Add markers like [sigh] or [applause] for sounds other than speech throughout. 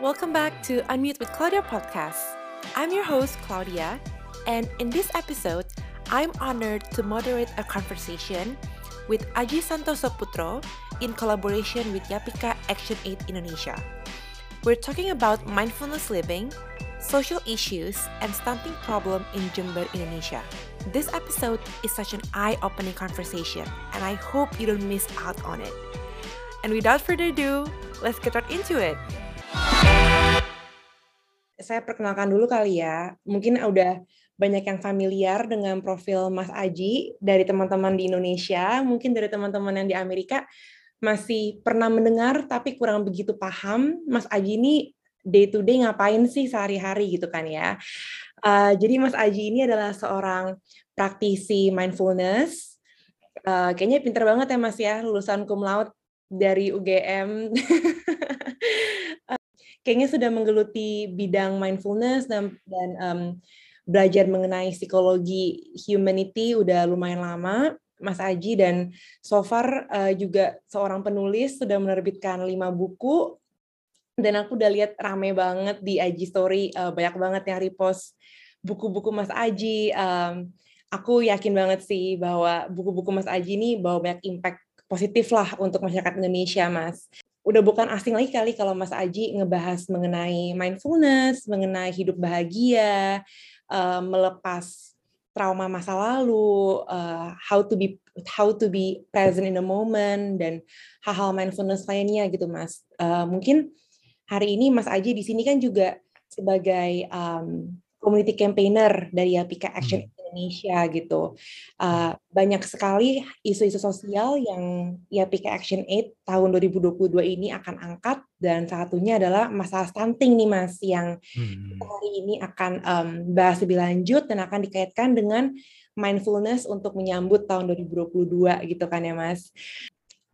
welcome back to Unmute with Claudia podcast. I'm your host, Claudia, and in this episode, I'm honored to moderate a conversation with Aji Santoso Putro in collaboration with Yapika Action Aid Indonesia. We're talking about mindfulness living, social issues, and stunting problem in Jember, Indonesia. This episode is such an eye-opening conversation, and I hope you don't miss out on it. And without further ado, let's get right into it. Saya perkenalkan dulu kali ya. Mungkin udah banyak yang familiar dengan profil Mas Aji dari teman-teman di Indonesia, mungkin dari teman-teman yang di Amerika masih pernah mendengar tapi kurang begitu paham Mas Aji ini day to day ngapain sih sehari-hari gitu kan ya. Uh, jadi Mas Aji ini adalah seorang praktisi mindfulness. Uh, kayaknya pinter banget ya Mas ya, lulusan cum laude dari UGM. [laughs] Kayaknya sudah menggeluti bidang mindfulness dan, dan um, belajar mengenai psikologi humanity udah lumayan lama. Mas Aji dan so far uh, juga seorang penulis sudah menerbitkan lima buku dan aku udah lihat rame banget di Aji Story uh, banyak banget yang repost buku-buku Mas Aji. Um, aku yakin banget sih bahwa buku-buku Mas Aji ini bawa banyak impact positif lah untuk masyarakat Indonesia, Mas. Udah bukan asing lagi kali kalau Mas Aji ngebahas mengenai mindfulness, mengenai hidup bahagia, uh, melepas trauma masa lalu, uh, how to be how to be present in the moment dan hal-hal mindfulness lainnya gitu, Mas. Uh, mungkin hari ini Mas Aji di sini kan juga sebagai um, community campaigner dari Yapika Action hmm. Indonesia gitu. Uh, banyak sekali isu-isu sosial yang Yapika Action Aid tahun 2022 ini akan angkat dan satunya adalah masalah stunting nih Mas yang hmm. hari ini akan um, bahas lebih lanjut dan akan dikaitkan dengan mindfulness untuk menyambut tahun 2022 gitu kan ya Mas.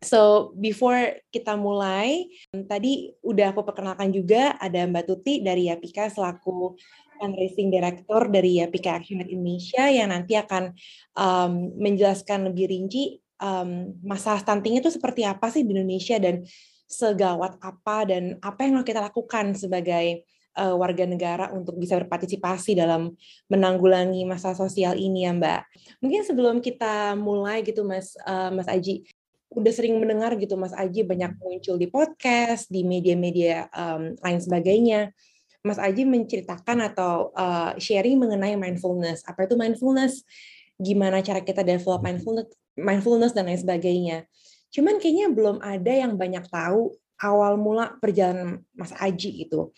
So before kita mulai, tadi udah aku perkenalkan juga ada Mbak Tuti dari Yapika selaku fundraising director dari Yapika Action Indonesia yang nanti akan um, menjelaskan lebih rinci um, masalah stunting itu seperti apa sih di Indonesia dan segawat apa dan apa yang kita lakukan sebagai uh, warga negara untuk bisa berpartisipasi dalam menanggulangi masalah sosial ini ya Mbak. Mungkin sebelum kita mulai gitu Mas uh, Mas Aji, udah sering mendengar gitu Mas Aji banyak muncul di podcast, di media-media um, lain sebagainya. Mas Aji menceritakan atau uh, sharing mengenai mindfulness. Apa itu mindfulness? Gimana cara kita develop mindfulness, mindfulness dan lain sebagainya. Cuman kayaknya belum ada yang banyak tahu awal mula perjalanan Mas Aji itu.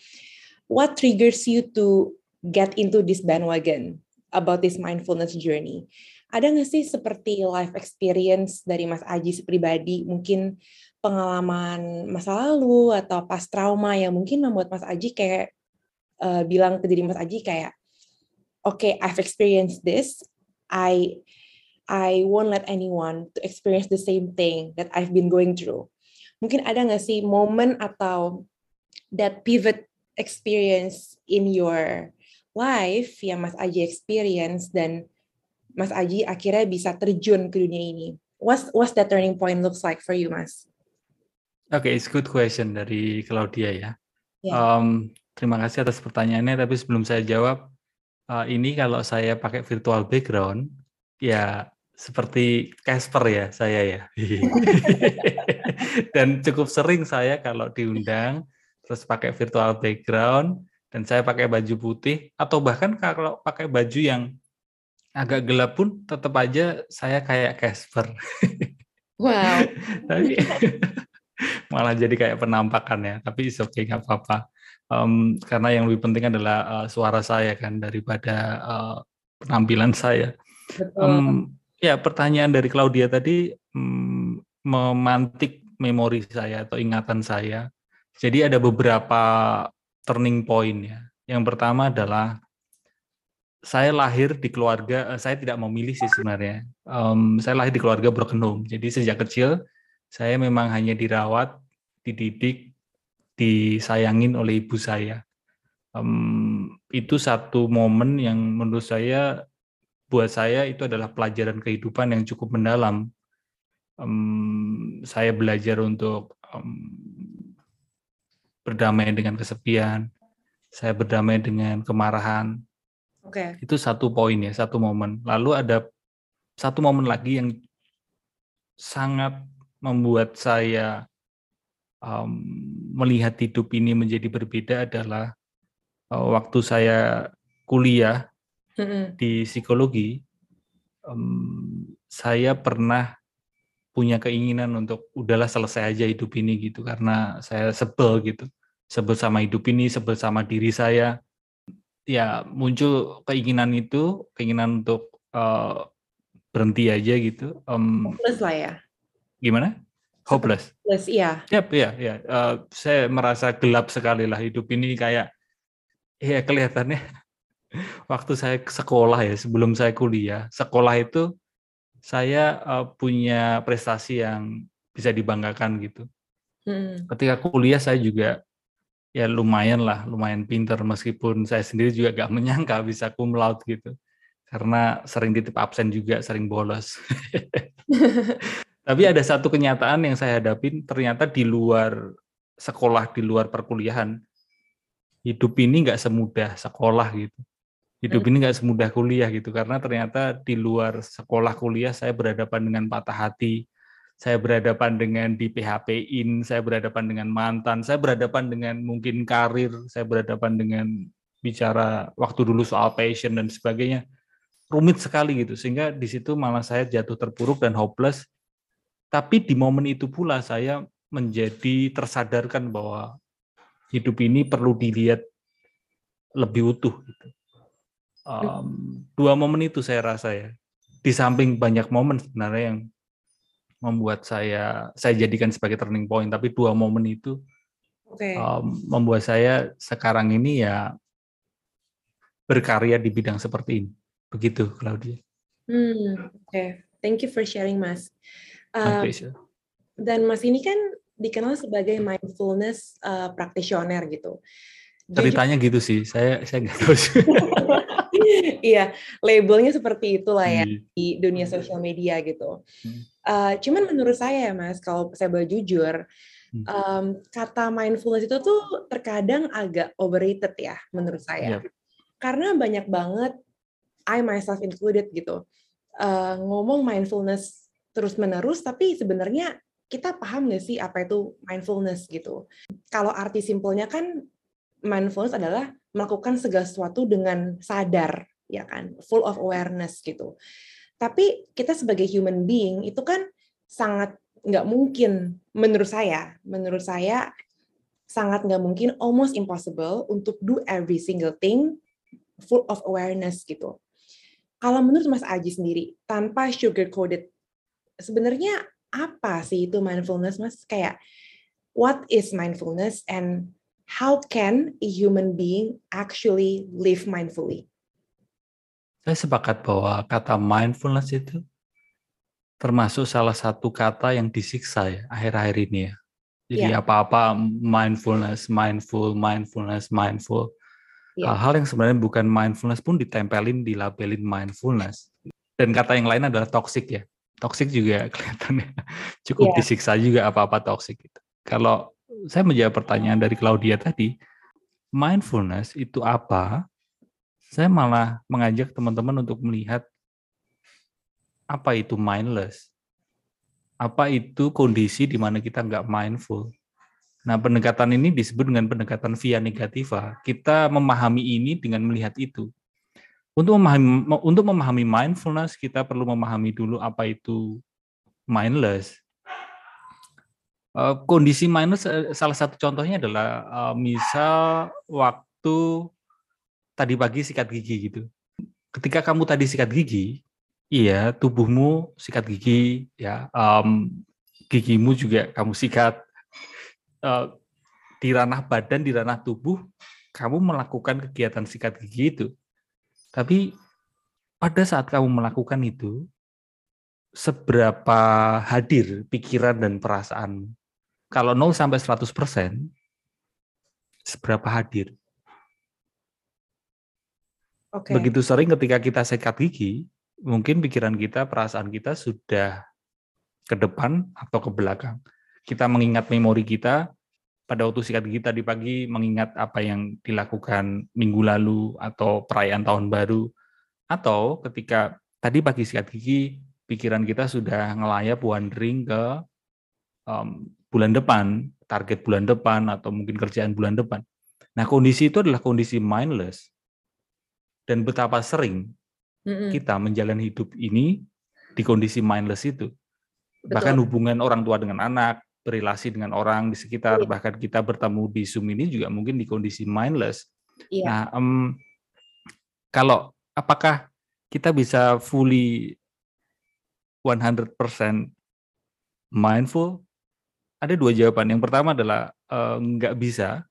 What triggers you to get into this bandwagon about this mindfulness journey? Ada nggak sih seperti life experience dari Mas Aji pribadi, mungkin pengalaman masa lalu atau pas trauma yang mungkin membuat Mas Aji kayak uh, bilang ke diri Mas Aji kayak, oke, okay, I've experienced this, I I won't let anyone to experience the same thing that I've been going through. Mungkin ada nggak sih momen atau that pivot experience in your life yang Mas Aji experience dan Mas Aji akhirnya bisa terjun ke dunia ini? What's what's that turning point looks like for you, Mas? Oke, okay, it's good question dari Claudia ya. Yeah. Um, terima kasih atas pertanyaannya. Tapi sebelum saya jawab, uh, ini kalau saya pakai virtual background, ya seperti Casper ya saya ya. [laughs] dan cukup sering saya kalau diundang terus pakai virtual background dan saya pakai baju putih atau bahkan kalau pakai baju yang agak gelap pun tetap aja saya kayak Casper. [laughs] Wow. tapi [laughs] malah jadi kayak penampakan ya. Tapi oke okay, nggak apa-apa. Um, karena yang lebih penting adalah uh, suara saya kan daripada uh, penampilan saya. Um, ya pertanyaan dari Claudia tadi um, memantik memori saya atau ingatan saya. Jadi ada beberapa turning point ya. Yang pertama adalah saya lahir di keluarga, eh, saya tidak memilih sih sebenarnya. Um, saya lahir di keluarga broken home. Jadi sejak kecil saya memang hanya dirawat, dididik, disayangin oleh ibu saya. Um, itu satu momen yang menurut saya, buat saya itu adalah pelajaran kehidupan yang cukup mendalam. Um, saya belajar untuk um, berdamai dengan kesepian, saya berdamai dengan kemarahan. Oke. Itu satu poin ya, satu momen. Lalu ada satu momen lagi yang sangat membuat saya um, melihat hidup ini menjadi berbeda adalah uh, waktu saya kuliah di psikologi, um, saya pernah punya keinginan untuk udahlah selesai aja hidup ini gitu karena saya sebel gitu. Sebel sama hidup ini sebel sama diri saya. Ya muncul keinginan itu keinginan untuk uh, berhenti aja gitu um, hopeless lah ya. gimana hopeless hopeless iya yep, ya ya uh, saya merasa gelap sekali lah hidup ini kayak ya kelihatannya [laughs] waktu saya sekolah ya sebelum saya kuliah sekolah itu saya uh, punya prestasi yang bisa dibanggakan gitu hmm. ketika kuliah saya juga ya lumayan lah, lumayan pinter meskipun saya sendiri juga gak [laughs] menyangka bisa cum laude gitu. Karena sering titip absen juga, sering bolos. [laughs] Tapi ada satu kenyataan yang saya hadapin, ternyata di luar sekolah, di luar perkuliahan, hidup ini nggak semudah sekolah gitu. Hidup hmm. ini nggak semudah kuliah gitu, karena ternyata di luar sekolah kuliah saya berhadapan dengan patah hati, saya berhadapan dengan di PHP-in, saya berhadapan dengan mantan, saya berhadapan dengan mungkin karir, saya berhadapan dengan bicara waktu dulu soal passion dan sebagainya. Rumit sekali gitu, sehingga di situ malah saya jatuh terpuruk dan hopeless. Tapi di momen itu pula saya menjadi tersadarkan bahwa hidup ini perlu dilihat lebih utuh. Gitu. Um, dua momen itu saya rasa ya, di samping banyak momen sebenarnya yang membuat saya saya jadikan sebagai turning point tapi dua momen itu okay. um, membuat saya sekarang ini ya berkarya di bidang seperti ini begitu Claudia. Hmm, Oke, okay. thank you for sharing Mas. Uh, dan Mas ini kan dikenal sebagai mindfulness uh, practitioner gitu. Ceritanya gitu sih, saya saya nggak tahu sih. [laughs] iya, labelnya seperti itulah ya hmm. di dunia sosial media gitu. Uh, cuman menurut saya ya mas, kalau saya boleh jujur, um, kata mindfulness itu tuh terkadang agak overrated ya menurut saya. Yep. Karena banyak banget, I myself included gitu, uh, ngomong mindfulness terus menerus, tapi sebenarnya kita paham nggak sih apa itu mindfulness gitu? Kalau arti simpelnya kan mindfulness adalah melakukan segala sesuatu dengan sadar, ya kan, full of awareness gitu. Tapi kita sebagai human being itu kan sangat nggak mungkin, menurut saya, menurut saya sangat nggak mungkin, almost impossible untuk do every single thing full of awareness gitu. Kalau menurut Mas Aji sendiri, tanpa sugar coated, sebenarnya apa sih itu mindfulness, Mas? Kayak what is mindfulness and how can a human being actually live mindfully? Saya sepakat bahwa kata mindfulness itu termasuk salah satu kata yang disiksa ya akhir-akhir ini ya. Jadi yeah. apa-apa mindfulness, mindful, mindfulness, mindful. Yeah. Hal-hal yang sebenarnya bukan mindfulness pun ditempelin, dilabelin mindfulness. Dan kata yang lain adalah toxic ya. Toxic juga [laughs] kelihatannya cukup yeah. disiksa juga apa-apa toxic itu. Kalau saya menjawab pertanyaan dari Claudia tadi, mindfulness itu apa? Saya malah mengajak teman-teman untuk melihat apa itu mindless. Apa itu kondisi di mana kita nggak mindful. Nah, pendekatan ini disebut dengan pendekatan via negativa. Kita memahami ini dengan melihat itu. Untuk memahami untuk memahami mindfulness, kita perlu memahami dulu apa itu mindless. Eh, kondisi minus eh, salah satu contohnya adalah uh, misal waktu tadi pagi sikat gigi gitu. Ketika kamu tadi sikat gigi, iya tubuhmu sikat gigi, ya um, gigimu juga kamu sikat. Uh, di ranah badan, di ranah tubuh, kamu melakukan kegiatan sikat gigi itu. Tapi pada saat kamu melakukan itu, seberapa hadir pikiran dan perasaan kalau 0 sampai 100 persen, seberapa hadir? Okay. Begitu sering ketika kita sekat gigi, mungkin pikiran kita, perasaan kita sudah ke depan atau ke belakang. Kita mengingat memori kita, pada waktu sikat gigi tadi pagi mengingat apa yang dilakukan minggu lalu atau perayaan tahun baru atau ketika tadi pagi sikat gigi pikiran kita sudah ngelayap wandering ke um, bulan depan, target bulan depan atau mungkin kerjaan bulan depan. Nah, kondisi itu adalah kondisi mindless. Dan betapa sering mm kita menjalani hidup ini di kondisi mindless itu. Betul. Bahkan hubungan orang tua dengan anak, berrelasi dengan orang di sekitar, iya. bahkan kita bertemu di Zoom ini juga mungkin di kondisi mindless. Iya. Nah, um, kalau apakah kita bisa fully 100% mindful? Ada dua jawaban. Yang pertama adalah uh, nggak bisa,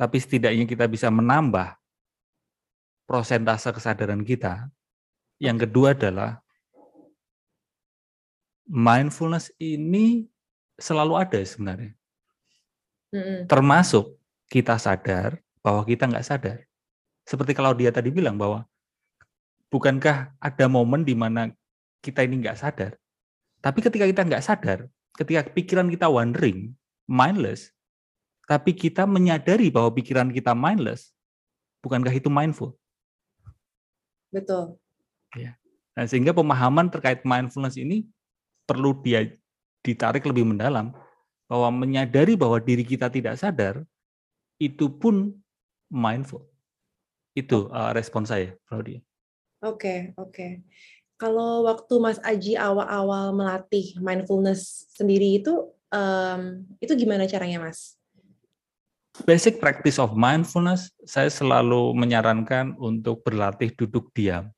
tapi setidaknya kita bisa menambah prosentase kesadaran kita. Yang kedua adalah mindfulness ini selalu ada sebenarnya. Mm-hmm. Termasuk kita sadar bahwa kita nggak sadar. Seperti kalau dia tadi bilang bahwa bukankah ada momen di mana kita ini nggak sadar. Tapi ketika kita nggak sadar, ketika pikiran kita wandering, mindless, tapi kita menyadari bahwa pikiran kita mindless, bukankah itu mindful? Betul. Ya. Nah, sehingga pemahaman terkait mindfulness ini perlu dia ditarik lebih mendalam bahwa menyadari bahwa diri kita tidak sadar itu pun mindful. Itu uh, respon saya, Claudia. Oke, okay, oke. Okay. Kalau waktu Mas Aji awal-awal melatih mindfulness sendiri itu, um, itu gimana caranya, Mas? Basic practice of mindfulness, saya selalu menyarankan untuk berlatih duduk diam,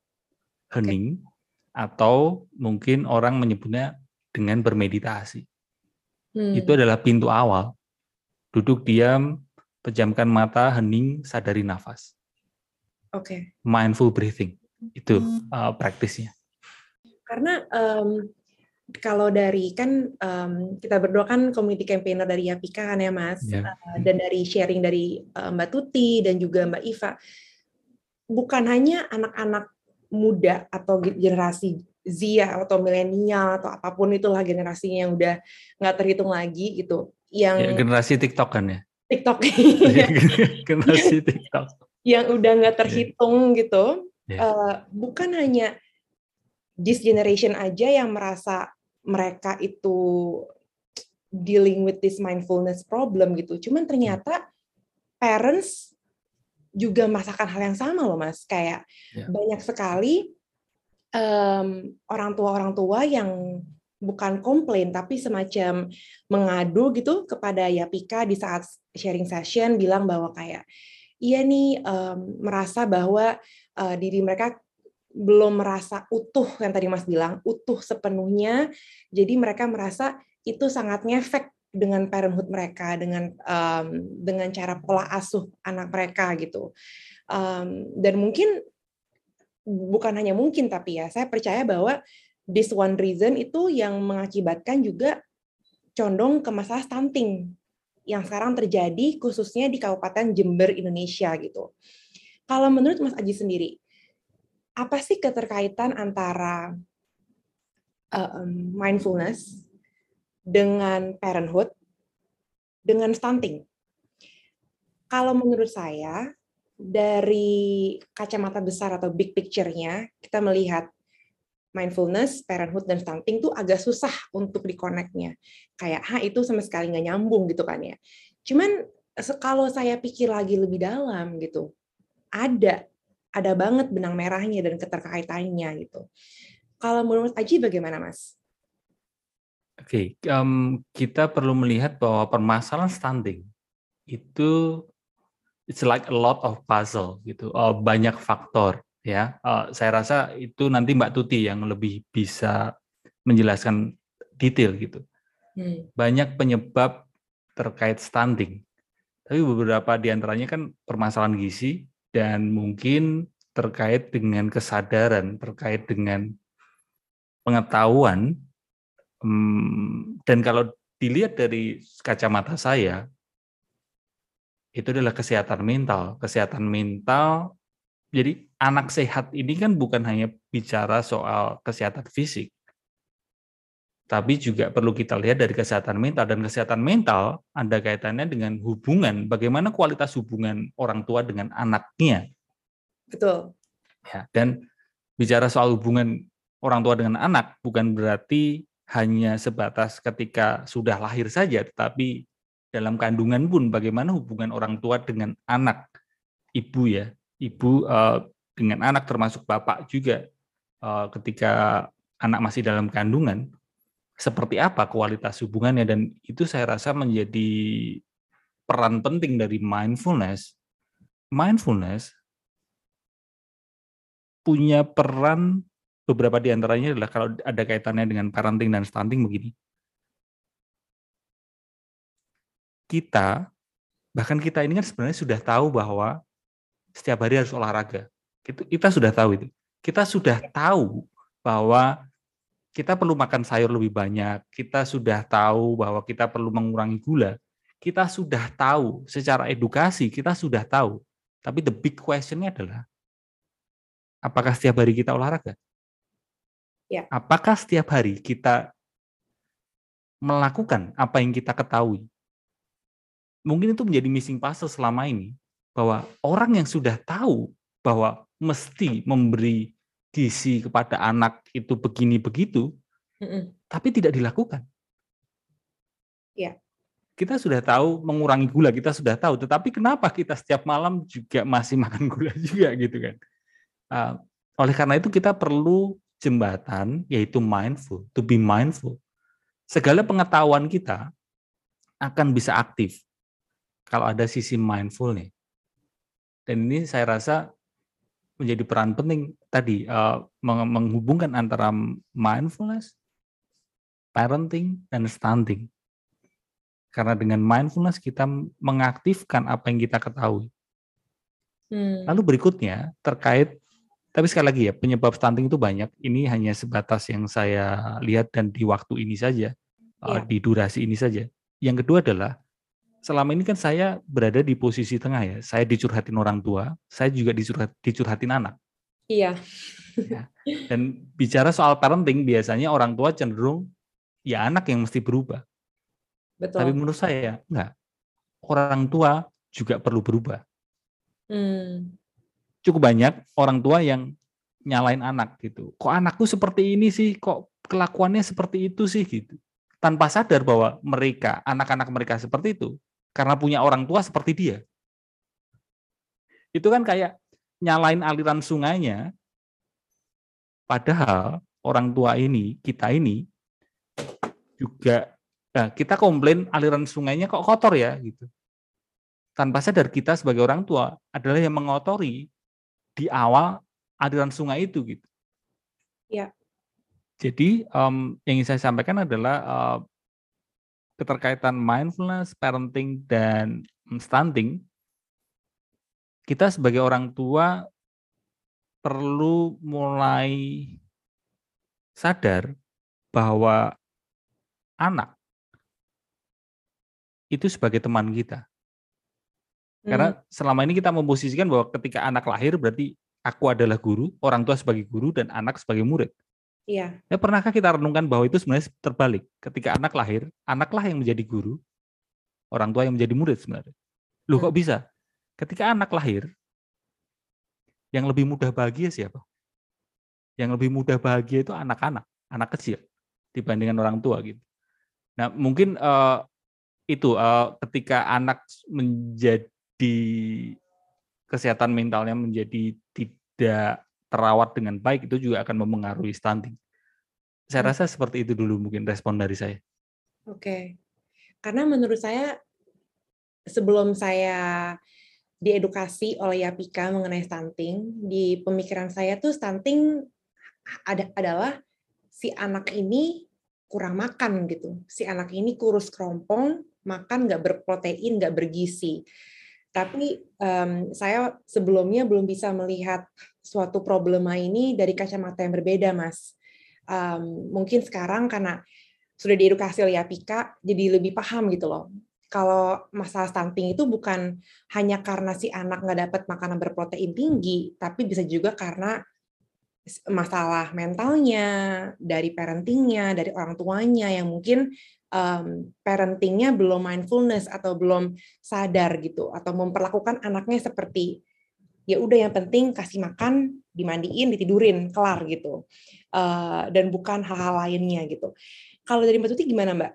hening, okay. atau mungkin orang menyebutnya dengan bermeditasi. Hmm. Itu adalah pintu awal. Duduk diam, pejamkan mata, hening, sadari nafas. Oke. Okay. Mindful breathing. Itu hmm. uh, praktisnya. Karena um, kalau dari kan um, kita berdua kan community campaigner dari Yapika kan ya Mas, yeah. uh, dan dari sharing dari uh, Mbak Tuti dan juga Mbak Iva, bukan hanya anak-anak muda atau generasi Z ya atau milenial atau apa pun itulah generasinya yang udah nggak terhitung lagi gitu. Yang ya, generasi TikTok kan ya? TikTok. [laughs] [laughs] generasi TikTok. yang udah nggak iya. terhitung yeah. gitu. Yeah. Iya. Uh, bukan hanya this generation aja yang merasa mereka itu dealing with this mindfulness problem gitu. Cuman ternyata parents juga merasakan hal yang sama loh mas. Kayak yeah. banyak sekali um, orang tua orang tua yang bukan komplain tapi semacam mengadu gitu kepada Yapika di saat sharing session bilang bahwa kayak iya nih um, merasa bahwa uh, diri mereka belum merasa utuh yang tadi Mas bilang utuh sepenuhnya. Jadi mereka merasa itu sangat ngefek dengan parenthood mereka dengan um, dengan cara pola asuh anak mereka gitu. Um, dan mungkin bukan hanya mungkin tapi ya saya percaya bahwa this one reason itu yang mengakibatkan juga condong ke masalah stunting yang sekarang terjadi khususnya di Kabupaten Jember Indonesia gitu. Kalau menurut Mas Aji sendiri, apa sih keterkaitan antara uh, mindfulness dengan parenthood dengan stunting? Kalau menurut saya, dari kacamata besar atau big picture-nya, kita melihat mindfulness, parenthood, dan stunting tuh agak susah untuk di-connect-nya. Kayak, ha itu sama sekali nggak nyambung gitu kan ya. Cuman kalau saya pikir lagi lebih dalam gitu, ada, ada banget benang merahnya dan keterkaitannya gitu. Kalau menurut Aji bagaimana Mas? Oke, okay, um, kita perlu melihat bahwa permasalahan stunting itu it's like a lot of puzzle gitu, uh, banyak faktor ya. Uh, saya rasa itu nanti Mbak Tuti yang lebih bisa menjelaskan detail gitu. Hmm. Banyak penyebab terkait stunting, tapi beberapa di antaranya kan permasalahan gizi dan mungkin terkait dengan kesadaran, terkait dengan pengetahuan. Hmm, dan kalau dilihat dari kacamata saya, itu adalah kesehatan mental. Kesehatan mental, jadi anak sehat ini kan bukan hanya bicara soal kesehatan fisik, tapi juga perlu kita lihat dari kesehatan mental. Dan kesehatan mental ada kaitannya dengan hubungan. Bagaimana kualitas hubungan orang tua dengan anaknya. Betul. Ya dan bicara soal hubungan orang tua dengan anak bukan berarti hanya sebatas ketika sudah lahir saja tetapi dalam kandungan pun bagaimana hubungan orang tua dengan anak ibu ya ibu uh, dengan anak termasuk bapak juga uh, ketika anak masih dalam kandungan seperti apa kualitas hubungannya dan itu saya rasa menjadi peran penting dari mindfulness. Mindfulness punya peran beberapa di antaranya adalah kalau ada kaitannya dengan parenting dan stunting begini. Kita bahkan kita ini kan sebenarnya sudah tahu bahwa setiap hari harus olahraga. Kita, kita sudah tahu itu. Kita sudah tahu bahwa kita perlu makan sayur lebih banyak, kita sudah tahu bahwa kita perlu mengurangi gula, kita sudah tahu secara edukasi, kita sudah tahu. Tapi the big questionnya adalah, apakah setiap hari kita olahraga? Ya. Apakah setiap hari kita melakukan apa yang kita ketahui? Mungkin itu menjadi missing puzzle selama ini, bahwa orang yang sudah tahu bahwa mesti memberi gizi kepada anak itu begini begitu, mm tapi tidak dilakukan. Ya. Kita sudah tahu mengurangi gula, kita sudah tahu, tetapi kenapa kita setiap malam juga masih [laughs] makan gula juga gitu kan? Uh, oleh karena itu kita perlu jembatan yaitu mindful, to be mindful. Segala pengetahuan kita akan bisa aktif kalau ada sisi mindful nih. Dan ini saya rasa menjadi peran penting tadi uh, menghubungkan antara mindfulness, parenting dan stunting. Karena dengan mindfulness kita mengaktifkan apa yang kita ketahui. Hmm. Lalu berikutnya terkait tapi sekali lagi ya penyebab stunting itu banyak. Ini hanya sebatas yang saya lihat dan di waktu ini saja, ya. uh, di durasi ini saja. Yang kedua adalah selama ini kan saya berada di posisi tengah ya. Saya dicurhatin orang tua, saya juga dicurhat, dicurhatin anak. Iya. Ya. Dan bicara soal parenting, biasanya orang tua cenderung ya anak yang mesti berubah. Betul. Tapi menurut saya enggak. Orang tua juga perlu berubah. Hmm. Cukup banyak orang tua yang nyalain anak gitu. Kok anakku seperti ini sih? Kok kelakuannya seperti itu sih gitu. Tanpa sadar bahwa mereka, anak-anak mereka seperti itu karena punya orang tua seperti dia. Itu kan kayak nyalain aliran sungainya, padahal orang tua ini, kita ini juga nah, kita komplain aliran sungainya kok kotor ya gitu. Tanpa sadar kita sebagai orang tua adalah yang mengotori di awal aliran sungai itu gitu. Ya. Jadi um, yang ingin saya sampaikan adalah uh, keterkaitan mindfulness, parenting, dan stunting, kita sebagai orang tua perlu mulai sadar bahwa anak itu sebagai teman kita. Karena hmm. selama ini kita memposisikan bahwa ketika anak lahir berarti aku adalah guru, orang tua sebagai guru, dan anak sebagai murid. Iya. Ya, pernahkah kita renungkan bahwa itu sebenarnya terbalik? Ketika anak lahir, anaklah yang menjadi guru, orang tua yang menjadi murid sebenarnya. Loh kok hmm. bisa? Ketika anak lahir, yang lebih mudah bahagia siapa? Yang lebih mudah bahagia itu anak-anak, anak kecil dibandingkan orang tua gitu. Nah, mungkin uh, itu uh, ketika anak menjadi kesehatan mentalnya menjadi tidak terawat dengan baik itu juga akan mempengaruhi stunting. Saya hmm. rasa seperti itu dulu mungkin respon dari saya. Oke. Karena menurut saya sebelum saya diedukasi oleh Yapika mengenai stunting, di pemikiran saya tuh stunting ada adalah si anak ini kurang makan gitu. Si anak ini kurus kerompong, makan nggak berprotein, nggak bergizi. Tapi um, saya sebelumnya belum bisa melihat suatu problema ini dari kacamata yang berbeda, Mas. Um, mungkin sekarang karena sudah diedukasi oleh Apika, jadi lebih paham gitu loh. Kalau masalah stunting itu bukan hanya karena si anak nggak dapat makanan berprotein tinggi, tapi bisa juga karena masalah mentalnya, dari parentingnya, dari orang tuanya yang mungkin um, parentingnya belum mindfulness atau belum sadar gitu, atau memperlakukan anaknya seperti ya udah yang penting kasih makan, dimandiin, ditidurin, kelar gitu, uh, dan bukan hal-hal lainnya gitu. Kalau dari Mbak Tuti gimana Mbak?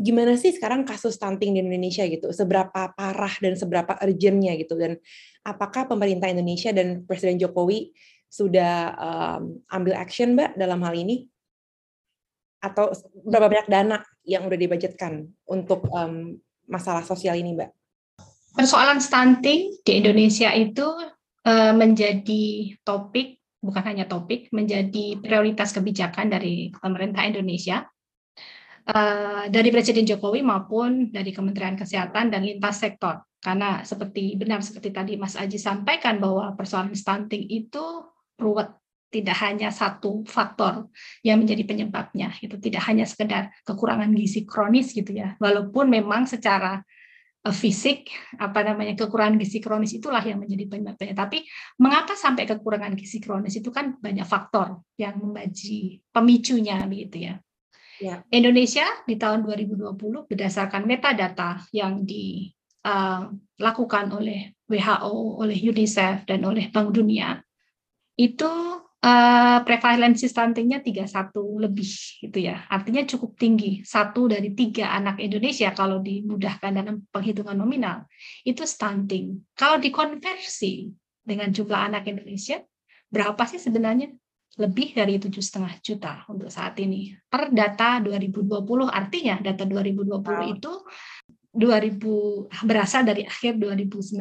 Gimana sih sekarang kasus stunting di Indonesia gitu? Seberapa parah dan seberapa urgentnya gitu? Dan apakah pemerintah Indonesia dan Presiden Jokowi sudah um, ambil action Mbak dalam hal ini? Atau berapa banyak dana yang udah dibajetkan untuk um, masalah sosial ini Mbak? persoalan stunting di Indonesia itu uh, menjadi topik bukan hanya topik menjadi prioritas kebijakan dari pemerintah Indonesia uh, dari Presiden Jokowi maupun dari Kementerian Kesehatan dan lintas sektor karena seperti benar seperti tadi Mas Aji sampaikan bahwa persoalan stunting itu ruwet tidak hanya satu faktor yang menjadi penyebabnya itu tidak hanya sekedar kekurangan gizi kronis gitu ya walaupun memang secara Eh, fisik apa namanya kekurangan gizi kronis itulah yang menjadi penyebabnya. Tapi mengapa sampai kekurangan gizi kronis itu kan banyak faktor yang membaji pemicunya begitu ya. ya. Indonesia di tahun 2020 berdasarkan metadata yang dilakukan eh, oleh WHO, oleh UNICEF dan oleh Bank Dunia itu uh, prevalensi stuntingnya 31 lebih gitu ya. Artinya cukup tinggi. Satu dari tiga anak Indonesia kalau dimudahkan dalam penghitungan nominal itu stunting. Kalau dikonversi dengan jumlah anak Indonesia, berapa sih sebenarnya? Lebih dari tujuh setengah juta untuk saat ini. Per data 2020, artinya data 2020 wow. itu 2000 berasal dari akhir 2019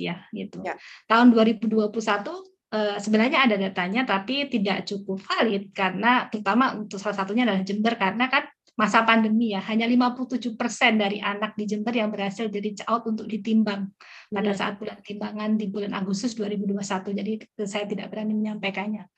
ya gitu. Ya. Tahun 2021 Eh, sebenarnya ada datanya tapi tidak cukup valid karena terutama untuk salah satunya adalah Jember karena kan masa pandemi ya hanya 57% dari anak di Jember yang berhasil jadi out untuk ditimbang pada iya. saat bulan timbangan di bulan Agustus 2021 jadi saya tidak berani menyampaikannya.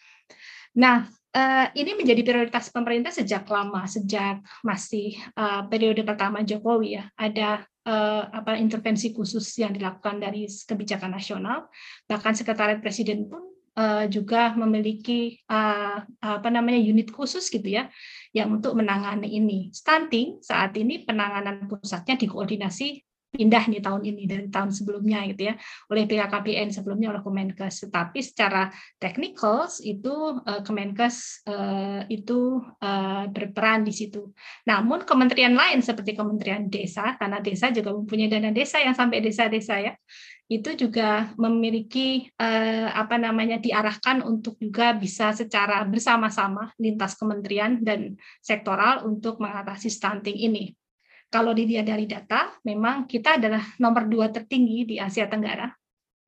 Nah, eh, ini menjadi prioritas pemerintah sejak lama, sejak masih eh, periode pertama Jokowi ya. Ada uh, apa intervensi khusus yang dilakukan dari kebijakan nasional bahkan sekretariat presiden pun uh, juga memiliki uh, apa namanya unit khusus gitu ya yang untuk menangani ini stunting saat ini penanganan pusatnya dikoordinasi pindah nih tahun ini dari tahun sebelumnya gitu ya oleh BKKBN sebelumnya oleh Kemenkes. Tetapi secara technical itu uh, Kemenkes uh, itu uh, berperan di situ. Namun kementerian lain seperti Kementerian Desa karena desa juga mempunyai dana desa yang sampai desa-desa ya itu juga memiliki apa namanya diarahkan untuk juga bisa secara bersama-sama lintas kementerian dan sektoral untuk mengatasi stunting ini kalau dilihat dari data, memang kita adalah nomor dua tertinggi di Asia Tenggara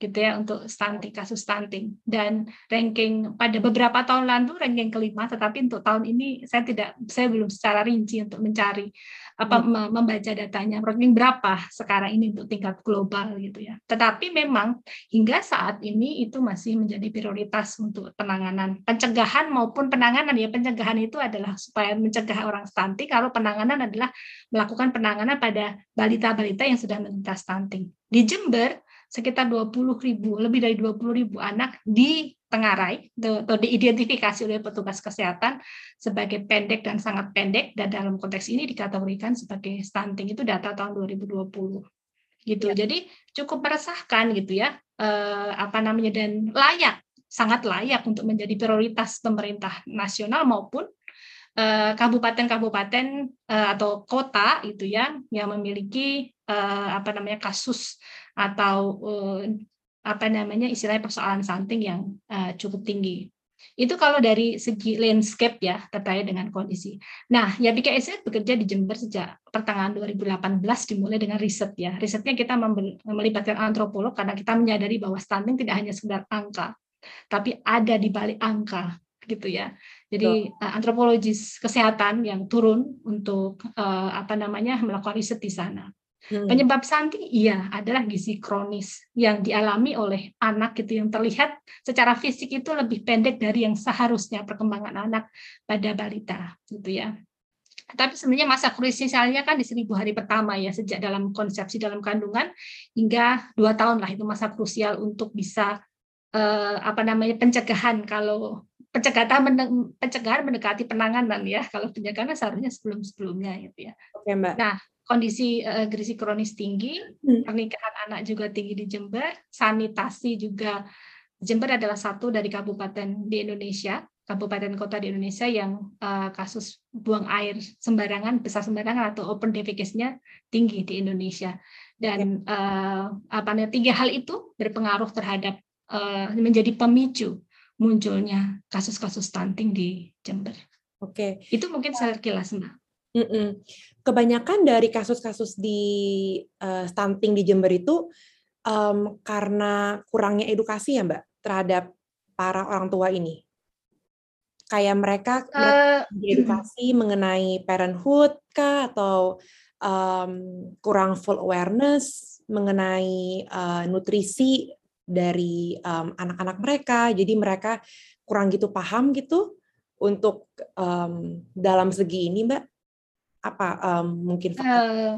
gitu ya untuk stunting kasus stunting. Dan ranking pada beberapa tahun lalu ranking kelima tetapi untuk tahun ini saya tidak saya belum secara rinci untuk mencari apa hmm. membaca datanya ranking berapa sekarang ini untuk tingkat global gitu ya. Tetapi memang hingga saat ini itu masih menjadi prioritas untuk penanganan pencegahan maupun penanganan ya. Pencegahan itu adalah supaya mencegah orang stunting kalau penanganan adalah melakukan penanganan pada balita-balita yang sudah menderita stunting. Di Jember sekitar 20 ribu, lebih dari 20 ribu anak di Tengarai atau diidentifikasi oleh petugas kesehatan sebagai pendek dan sangat pendek dan dalam konteks ini dikategorikan sebagai stunting itu data tahun 2020 gitu. Ya. Jadi cukup meresahkan gitu ya eh, apa namanya dan layak sangat layak untuk menjadi prioritas pemerintah nasional maupun eh, kabupaten-kabupaten eh, atau kota itu ya yang memiliki eh, apa namanya kasus atau uh, apa namanya istilahnya persoalan stunting yang uh, cukup tinggi. Itu kalau dari segi landscape ya terkait dengan kondisi. Nah, ya BKS bekerja di Jember sejak pertengahan 2018 dimulai dengan riset ya. Risetnya kita melibatkan antropolog karena kita menyadari bahwa stunting tidak hanya sekedar angka, tapi ada di balik angka gitu ya. Jadi uh, antropologis kesehatan yang turun untuk uh, apa namanya melakukan riset di sana. Hmm. Penyebab stunting iya adalah gizi kronis yang dialami oleh anak gitu yang terlihat secara fisik itu lebih pendek dari yang seharusnya perkembangan anak pada balita gitu ya. Tapi sebenarnya masa krusialnya kan di seribu hari pertama ya sejak dalam konsepsi dalam kandungan hingga dua tahun lah itu masa krusial untuk bisa eh, apa namanya pencegahan kalau pencegahan pencegahan mendekati penanganan ya. Kalau pencegahan seharusnya sebelum sebelumnya gitu ya. Oke mbak. Nah kondisi uh, gizi kronis tinggi, hmm. pernikahan anak juga tinggi di Jember, sanitasi juga Jember adalah satu dari kabupaten di Indonesia, kabupaten kota di Indonesia yang uh, kasus buang air sembarangan, besar sembarangan atau open defecation-nya tinggi di Indonesia. Dan uh, apa namanya tiga hal itu berpengaruh terhadap uh, menjadi pemicu munculnya kasus-kasus stunting di Jember. Oke. Itu mungkin sekilas, Mbak. Mm -mm. Kebanyakan dari kasus-kasus di uh, stunting di Jember itu um, karena kurangnya edukasi ya Mbak terhadap para orang tua ini. Kayak mereka, uh, edukasi mengenai parenthood kah atau um, kurang full awareness mengenai uh, nutrisi dari anak-anak um, mereka. Jadi mereka kurang gitu paham gitu untuk um, dalam segi ini, Mbak apa um, mungkin faktor? Uh,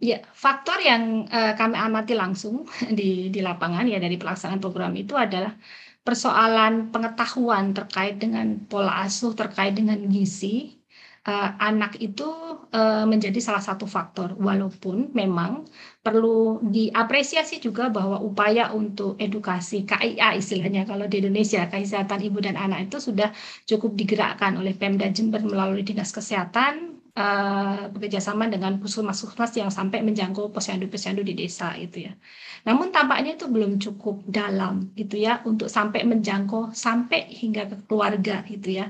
ya faktor yang uh, kami amati langsung [laughs] di di lapangan ya dari pelaksanaan program itu adalah persoalan pengetahuan terkait dengan pola asuh terkait dengan gizi uh, anak itu uh, menjadi salah satu faktor walaupun memang perlu diapresiasi juga bahwa upaya untuk edukasi KIA istilahnya kalau di Indonesia kesehatan ibu dan anak itu sudah cukup digerakkan oleh Pemda Jember melalui Dinas Kesehatan uh, bekerjasama dengan puskesmas-puskesmas yang sampai menjangkau posyandu-posyandu di desa itu ya. Namun tampaknya itu belum cukup dalam gitu ya untuk sampai menjangkau sampai hingga ke keluarga gitu ya.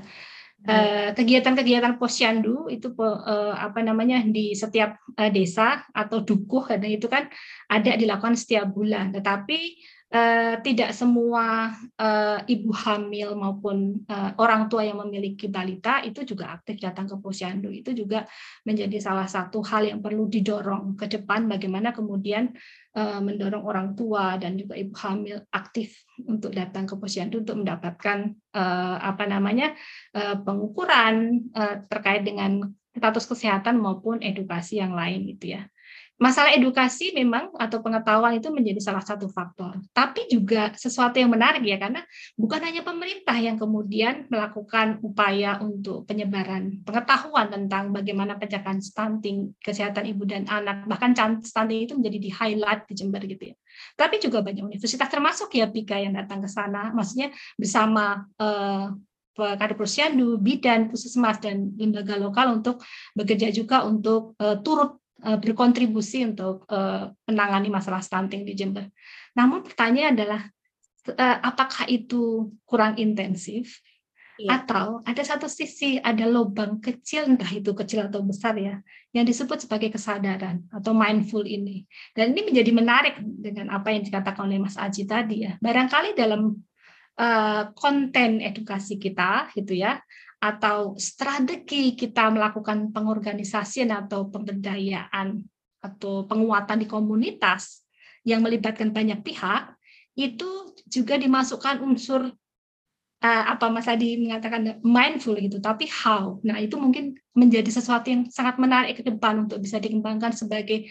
Hmm. kegiatan-kegiatan posyandu itu uh, apa namanya di setiap uh, desa atau dukuh karena itu kan ada dilakukan setiap bulan tetapi Uh, tidak semua uh, ibu hamil maupun uh, orang tua yang memiliki balita itu juga aktif datang ke posyandu. Itu juga menjadi salah satu hal yang perlu didorong ke depan bagaimana kemudian uh, mendorong orang tua dan juga ibu hamil aktif untuk datang ke posyandu untuk mendapatkan uh, apa namanya uh, pengukuran uh, terkait dengan status kesehatan maupun edukasi yang lain gitu ya masalah edukasi memang atau pengetahuan itu menjadi salah satu faktor. Tapi juga sesuatu yang menarik ya karena bukan hanya pemerintah yang kemudian melakukan upaya untuk penyebaran pengetahuan tentang bagaimana pencegahan stunting, kesehatan ibu dan anak, bahkan stunting itu menjadi di highlight di Jember gitu ya. Tapi juga banyak universitas termasuk ya Pika yang datang ke sana, maksudnya bersama eh, kader posyandu, bidan, puskesmas dan lembaga lokal untuk bekerja juga untuk uh, turut berkontribusi untuk eh, menangani masalah stunting di Jember. Namun pertanyaan adalah eh, apakah itu kurang intensif ya. atau ada satu sisi ada lubang kecil entah itu kecil atau besar ya yang disebut sebagai kesadaran atau mindful ini. Dan ini menjadi menarik dengan apa yang dikatakan oleh Mas Aji tadi ya. Barangkali dalam uh, konten edukasi kita gitu ya atau strategi kita melakukan pengorganisasian atau pemberdayaan atau penguatan di komunitas yang melibatkan banyak pihak itu juga dimasukkan unsur uh, apa Mas Adi mengatakan mindful gitu tapi how. Nah itu mungkin menjadi sesuatu yang sangat menarik ke depan untuk bisa dikembangkan sebagai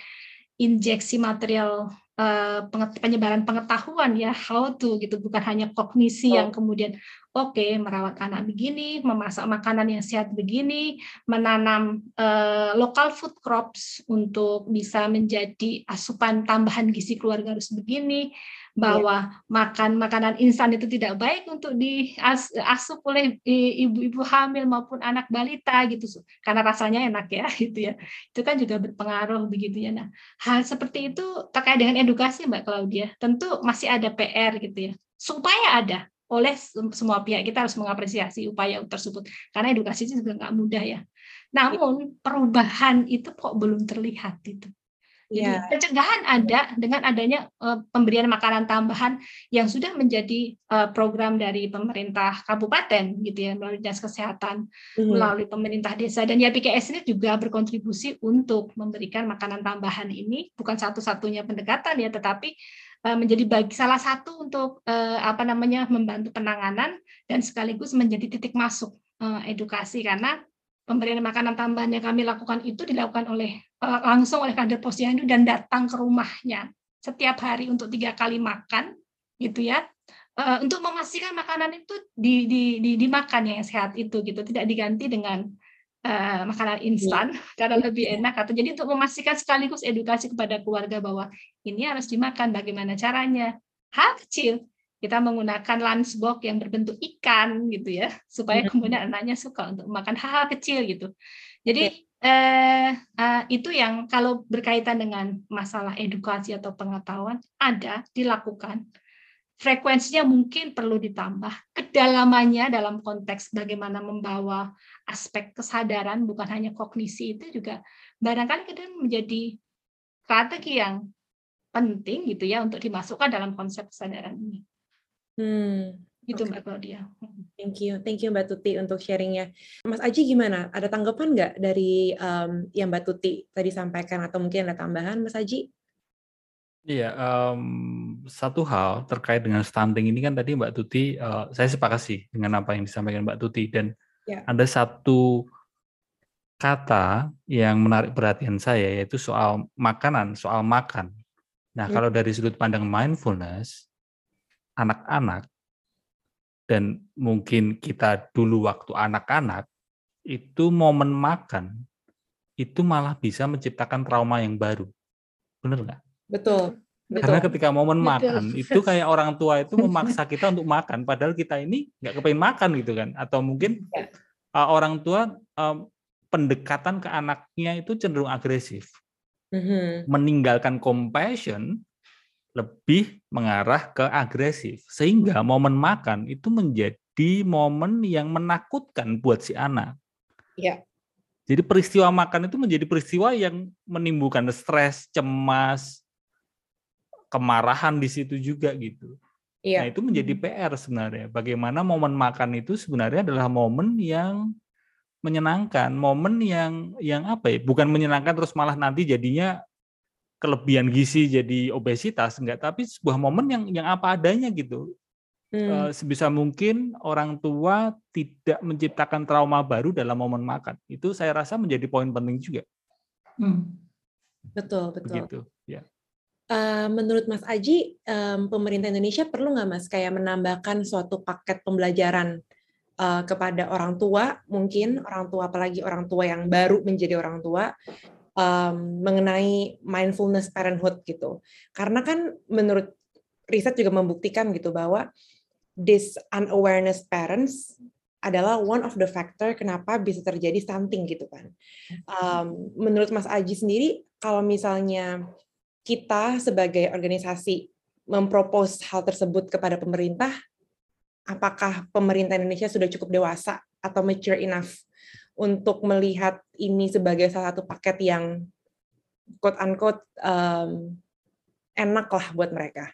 injeksi material uh, penyebaran pengetahuan ya how to gitu bukan hanya kognisi oh. yang kemudian oke okay, merawat anak begini, memasak makanan yang sehat begini, menanam uh, local food crops untuk bisa menjadi asupan tambahan gizi keluarga harus begini, bahwa yeah. makan makanan instan itu tidak baik untuk diasup oleh ibu-ibu hamil maupun anak balita gitu karena rasanya enak ya [laughs] gitu ya itu kan juga berpengaruh begitu ya nah hal seperti itu terkait dengan edukasi mbak Claudia tentu masih ada PR gitu ya supaya ada oleh semua pihak kita harus mengapresiasi upaya tersebut karena edukasi itu juga nggak mudah ya. Namun perubahan itu kok belum terlihat itu. Jadi yeah. pencegahan ada dengan adanya uh, pemberian makanan tambahan yang sudah menjadi uh, program dari pemerintah kabupaten gitu ya melalui dinas kesehatan, mm. melalui pemerintah desa dan ya PKS ini juga berkontribusi untuk memberikan makanan tambahan ini bukan satu-satunya pendekatan ya tetapi Eh, menjadi bagi salah satu untuk uh, apa namanya membantu penanganan dan sekaligus menjadi titik masuk uh, edukasi karena pemberian makanan tambahan yang kami lakukan itu dilakukan oleh uh, langsung oleh kader posyandu dan datang ke rumahnya setiap hari untuk tiga kali makan gitu ya. Uh, untuk memastikan makanan itu di, di, di, dimakan yang sehat itu gitu, tidak diganti dengan uh, makanan instan yeah. [laughs] karena lebih enak atau jadi untuk memastikan sekaligus edukasi kepada keluarga bahwa ini harus dimakan bagaimana caranya. Hal kecil kita menggunakan lunchbox yang berbentuk ikan gitu ya supaya kemudian anaknya suka untuk makan hal-hal kecil gitu jadi eh, uh, itu yang kalau berkaitan dengan masalah edukasi atau pengetahuan ada dilakukan frekuensinya mungkin perlu ditambah. Kedalamannya dalam konteks bagaimana membawa aspek kesadaran, bukan hanya kognisi itu juga barangkali kemudian menjadi strategi yang penting gitu ya untuk dimasukkan dalam konsep kesadaran ini. Hmm, itu okay. Mbak Claudia. Thank you, thank you Mbak Tuti untuk sharingnya. Mas Aji gimana? Ada tanggapan nggak dari um, yang Mbak Tuti tadi sampaikan atau mungkin ada tambahan Mas Aji? Iya, um, satu hal terkait dengan stunting ini kan tadi Mbak Tuti, uh, saya sepakat sih dengan apa yang disampaikan Mbak Tuti dan ya. ada satu kata yang menarik perhatian saya yaitu soal makanan, soal makan. Nah, ya. kalau dari sudut pandang mindfulness, anak-anak dan mungkin kita dulu waktu anak-anak itu momen makan itu malah bisa menciptakan trauma yang baru, benar nggak? Betul. Betul. Karena ketika momen Betul. makan itu kayak orang tua itu [laughs] memaksa kita untuk makan, padahal kita ini nggak kepengen makan gitu kan? Atau mungkin ya. uh, orang tua uh, pendekatan ke anaknya itu cenderung agresif, mm-hmm. meninggalkan compassion lebih mengarah ke agresif, sehingga momen makan itu menjadi momen yang menakutkan buat si anak. Ya. Jadi peristiwa makan itu menjadi peristiwa yang menimbulkan stres, cemas, kemarahan di situ juga gitu. Iya. Nah, itu menjadi PR sebenarnya. Bagaimana momen makan itu sebenarnya adalah momen yang menyenangkan, momen yang yang apa ya? Bukan menyenangkan terus malah nanti jadinya kelebihan gizi jadi obesitas enggak, tapi sebuah momen yang yang apa adanya gitu. Hmm. sebisa mungkin orang tua tidak menciptakan trauma baru dalam momen makan. Itu saya rasa menjadi poin penting juga. Hmm. Betul, betul. Begitu, ya. Uh, menurut Mas Aji, um, pemerintah Indonesia perlu nggak Mas kayak menambahkan suatu paket pembelajaran uh, kepada orang tua, mungkin orang tua apalagi orang tua yang baru menjadi orang tua, um, mengenai mindfulness parenthood gitu. Karena kan menurut riset juga membuktikan gitu bahwa this unawareness parents adalah one of the factor kenapa bisa terjadi stunting gitu kan. Um, menurut Mas Aji sendiri, kalau misalnya kita sebagai organisasi mempropos hal tersebut kepada pemerintah, apakah pemerintah Indonesia sudah cukup dewasa atau mature enough untuk melihat ini sebagai salah satu paket yang quote unquote um, enak lah buat mereka?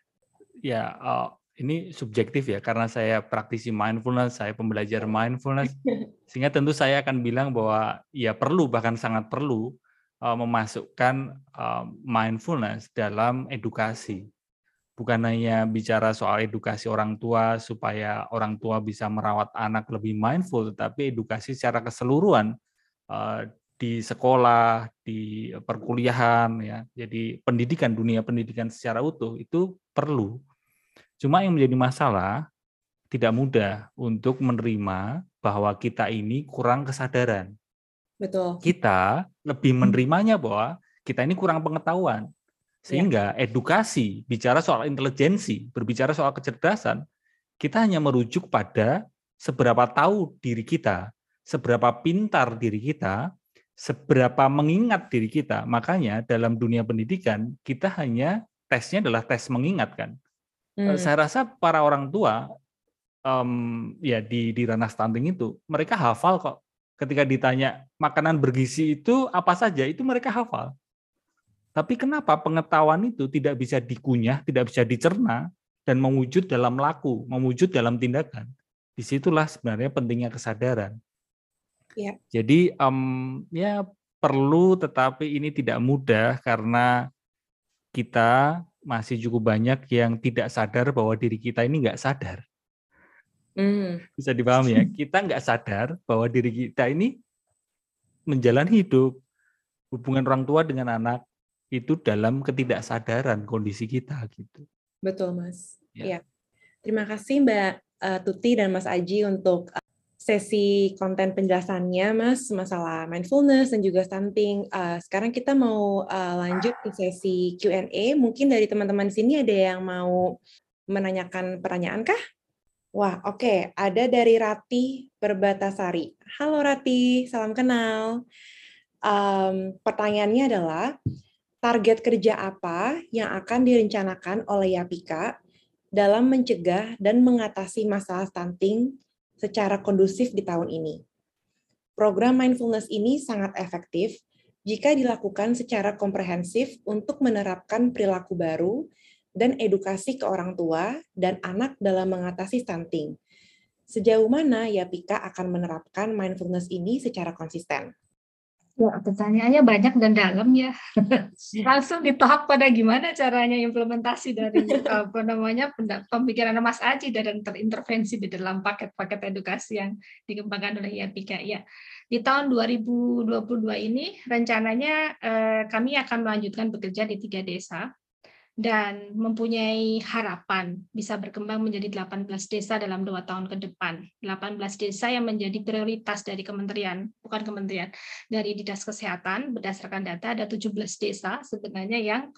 Ya, uh, ini subjektif ya karena saya praktisi mindfulness, saya pembelajar mindfulness, [laughs] sehingga tentu saya akan bilang bahwa ya perlu bahkan sangat perlu uh, memasukkan uh, mindfulness dalam edukasi. Bukan hanya bicara soal edukasi orang tua supaya orang tua bisa merawat anak lebih mindful, tetapi edukasi secara keseluruhan uh, di sekolah, di perkuliahan, ya. Jadi pendidikan dunia pendidikan secara utuh itu perlu. Cuma yang menjadi masalah tidak mudah untuk menerima bahwa kita ini kurang kesadaran. Betul. Kita lebih hmm. menerimanya bahwa kita ini kurang pengetahuan. Sehingga ya. edukasi, bicara soal intelijensi, berbicara soal kecerdasan, kita hanya merujuk pada seberapa tahu diri kita, seberapa pintar diri kita, seberapa mengingat diri kita. Makanya dalam dunia pendidikan, kita hanya tesnya adalah tes mengingatkan. Hmm. Saya rasa para orang tua um, ya di di ranah stunting itu mereka hafal kok ketika ditanya makanan bergizi itu apa saja, itu mereka hafal. Tapi kenapa pengetahuan itu tidak bisa dikunyah, tidak bisa dicerna, dan mewujud dalam laku, mewujud dalam tindakan? Di situlah sebenarnya pentingnya kesadaran. Ya. Jadi um, ya perlu, tetapi ini tidak mudah karena kita masih cukup banyak yang tidak sadar bahwa diri kita ini nggak sadar. Hmm. Bisa dipahami ya. Kita nggak sadar bahwa diri kita ini menjalani hidup, hubungan orang tua dengan anak itu dalam ketidaksadaran kondisi kita gitu. Betul mas. Ya. ya. Terima kasih Mbak uh, Tuti dan Mas Aji untuk uh, sesi konten penjelasannya, Mas, masalah mindfulness dan juga stunting. Uh, sekarang kita mau uh, lanjut ke sesi Q&A. Mungkin dari teman-teman sini ada yang mau menanyakan pertanyaan kah? Wah, oke. Okay. Ada dari Rati Perbatasari. Halo Rati, salam kenal. Um, pertanyaannya adalah, target kerja apa yang akan direncanakan oleh Yapika dalam mencegah dan mengatasi masalah stunting secara kondusif di tahun ini. Program mindfulness ini sangat efektif jika dilakukan secara komprehensif untuk menerapkan perilaku baru dan edukasi ke orang tua dan anak dalam mengatasi stunting. Sejauh mana Yapika akan menerapkan mindfulness ini secara konsisten? Ya, pertanyaannya banyak dan dalam ya. Langsung ditahap pada gimana caranya implementasi dari [laughs] apa namanya pemikiran Mas Aji dan terintervensi di dalam paket-paket edukasi yang dikembangkan oleh YAPIKA. Ya, di tahun 2022 ini rencananya eh, kami akan melanjutkan bekerja di tiga desa dan mempunyai harapan bisa berkembang menjadi 18 desa dalam dua tahun ke depan. 18 desa yang menjadi prioritas dari kementerian, bukan kementerian, dari Dinas Kesehatan, berdasarkan data ada 17 desa sebenarnya yang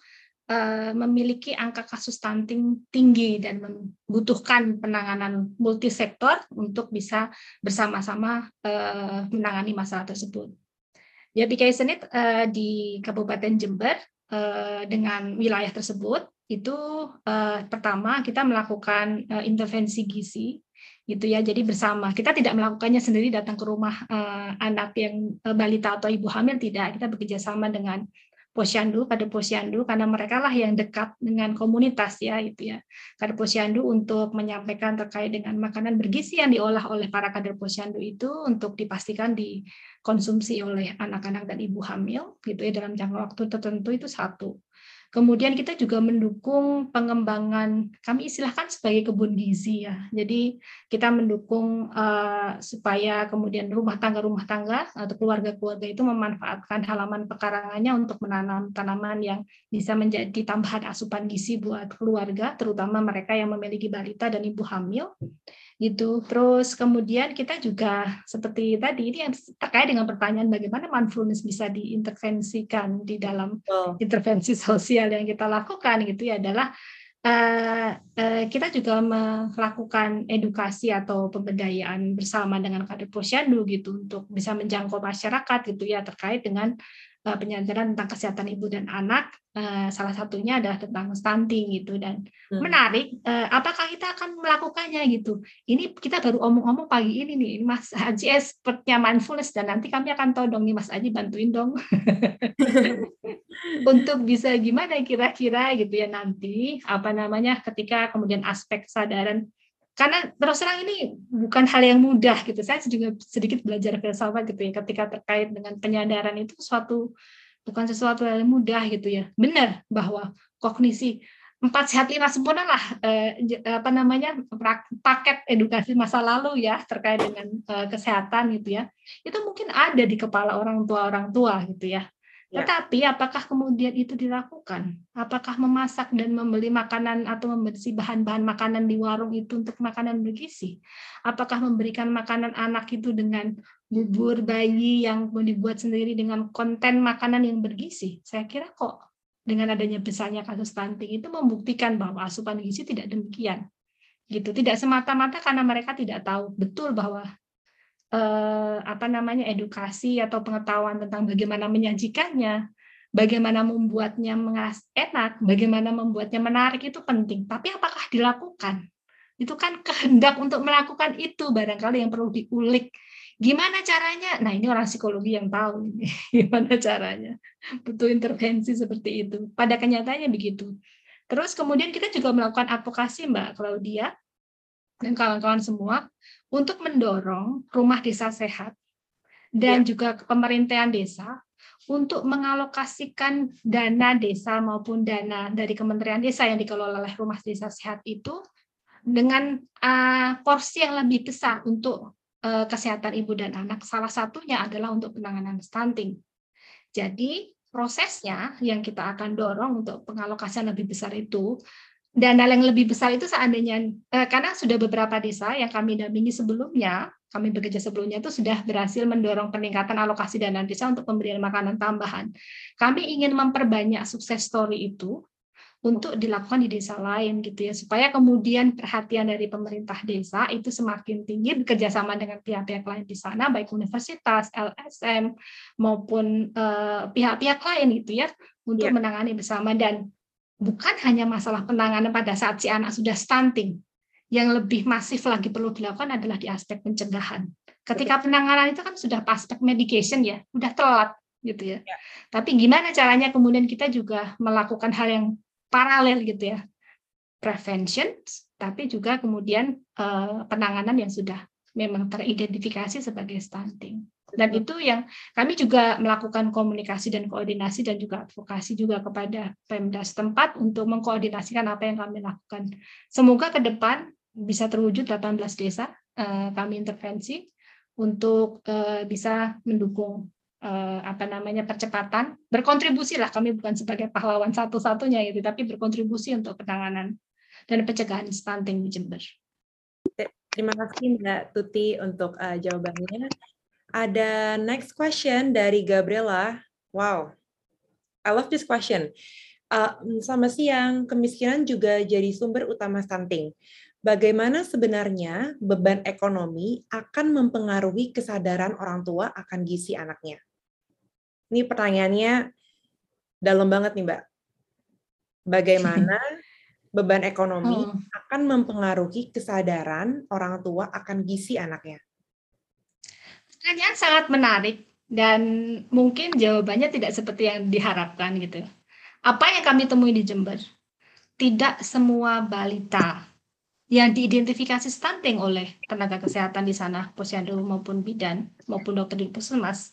uh, memiliki angka kasus stunting tinggi dan membutuhkan penanganan multisektor untuk bisa bersama-sama uh, menangani masalah tersebut. BKI Senit uh, di Kabupaten Jember Eh, dengan wilayah tersebut itu uh, pertama kita melakukan uh, intervensi gizi gitu ya. Jadi bersama. Kita tidak melakukannya sendiri datang ke rumah uh, anak yang uh, balita atau ibu hamil tidak. Kita bekerja sama dengan posyandu pada posyandu karena mereka lah yang dekat dengan komunitas ya itu ya. Kader posyandu untuk menyampaikan terkait dengan makanan bergizi yang diolah oleh para kader posyandu itu untuk dipastikan dikonsumsi oleh anak-anak dan ibu hamil gitu ya dalam jangka waktu tertentu itu satu Kemudian kita juga mendukung pengembangan, kami istilahkan sebagai kebun gizi ya. Jadi kita mendukung uh, supaya kemudian rumah tangga-rumah tangga atau keluarga-keluarga itu memanfaatkan halaman pekarangannya untuk menanam tanaman yang bisa menjadi tambahan asupan gizi buat keluarga, terutama mereka yang memiliki balita dan ibu hamil gitu. Terus kemudian kita juga seperti tadi ini yang terkait dengan pertanyaan bagaimana mindfulness bisa diintervensikan di dalam oh. intervensi [laughs] sosial yang kita lakukan gitu ya adalah uh, uh, kita juga melakukan edukasi atau pemberdayaan bersama dengan kader posyandu gitu untuk bisa menjangkau masyarakat gitu ya terkait dengan penyadaran tentang kesehatan ibu dan anak uh, salah satunya adalah tentang stunting gitu. Dan hmm. menarik uh, apakah kita akan melakukannya gitu? Ini kita baru omong-omong pagi ini nih Mas Haji expertnya mindfulness dan nanti kami akan todong nih Mas Haji bantuin dong. [laughs] Untuk bisa gimana kira-kira gitu ya nanti apa namanya ketika kemudian aspek kesadaran karena terus terang ini bukan hal yang mudah gitu. Saya juga sedikit belajar filsafat gitu ya ketika terkait dengan penyadaran itu suatu bukan sesuatu yang mudah gitu ya. Benar bahwa kognisi empat sehat lima sempurna lah eh, apa namanya paket edukasi masa lalu ya terkait dengan eh, kesehatan gitu ya. Itu mungkin ada di kepala orang tua orang tua gitu ya. Ya. Tetapi apakah kemudian itu dilakukan? Apakah memasak dan membeli makanan atau membersih bahan-bahan makanan di warung itu untuk makanan bergizi? Apakah memberikan makanan anak itu dengan bubur bayi yang dibuat sendiri dengan konten makanan yang bergizi? Saya kira kok dengan adanya besarnya kasus stunting itu membuktikan bahwa asupan gizi tidak demikian. Gitu. Tidak semata-mata karena mereka tidak tahu betul bahwa eh, apa namanya edukasi atau pengetahuan tentang bagaimana menyajikannya, bagaimana membuatnya mengas enak, bagaimana membuatnya menarik itu penting. Tapi apakah dilakukan? Itu kan kehendak untuk melakukan itu barangkali yang perlu diulik. Gimana caranya? Nah, ini orang psikologi yang tahu [laughs] gimana caranya. Butuh intervensi seperti itu. Pada kenyataannya begitu. Terus kemudian kita juga melakukan advokasi Mbak Claudia dan kawan-kawan semua untuk mendorong rumah desa sehat dan ya. juga pemerintahan desa untuk mengalokasikan dana desa maupun dana dari Kementerian Desa yang dikelola oleh Rumah Desa Sehat itu dengan uh, porsi yang lebih besar untuk uh, kesehatan ibu dan anak. Salah satunya adalah untuk penanganan stunting. Jadi prosesnya yang kita akan dorong untuk pengalokasian lebih besar itu dan hal yang lebih besar itu seandainya eh, karena sudah beberapa desa yang kami dampingi sebelumnya, kami bekerja sebelumnya itu sudah berhasil mendorong peningkatan alokasi dana desa untuk pemberian makanan tambahan. Kami ingin memperbanyak sukses story itu untuk dilakukan di desa lain gitu ya supaya kemudian perhatian dari pemerintah desa itu semakin tinggi bekerjasama dengan pihak-pihak lain di sana baik universitas, LSM maupun eh, pihak-pihak uh, lain gitu ya untuk yeah. menangani bersama dan bukan hanya masalah penanganan pada saat si anak sudah stunting. Yang lebih masif lagi perlu dilakukan adalah di aspek pencegahan. Ketika penanganan itu kan sudah aspek medication ya, udah telat gitu ya. ya. Tapi gimana caranya kemudian kita juga melakukan hal yang paralel gitu ya. Prevention, tapi juga kemudian uh, penanganan yang sudah memang teridentifikasi sebagai stunting. Dan itu yang kami juga melakukan komunikasi dan koordinasi dan juga advokasi juga kepada Pemda setempat untuk mengkoordinasikan apa yang kami lakukan. Semoga ke depan bisa terwujud 18 desa eh, kami intervensi untuk eh, bisa mendukung eh, apa namanya percepatan berkontribusi lah kami bukan sebagai pahlawan satu-satunya gitu tapi berkontribusi untuk penanganan dan pencegahan stunting di Jember. Terima kasih Mbak Tuti untuk uh, jawabannya. Ada next question dari Gabriela. Wow, I love this question. Uh, selamat siang, kemiskinan juga jadi sumber utama stunting. Bagaimana sebenarnya beban ekonomi akan mempengaruhi kesadaran orang tua akan gizi anaknya? Ini pertanyaannya dalam banget nih, Mbak. Bagaimana [laughs] beban ekonomi hmm. akan mempengaruhi kesadaran orang tua akan gizi anaknya? Pertanyaan sangat menarik dan mungkin jawabannya tidak seperti yang diharapkan gitu. Apa yang kami temui di Jember? Tidak semua balita yang diidentifikasi stunting oleh tenaga kesehatan di sana, posyandu maupun bidan maupun dokter di puskesmas,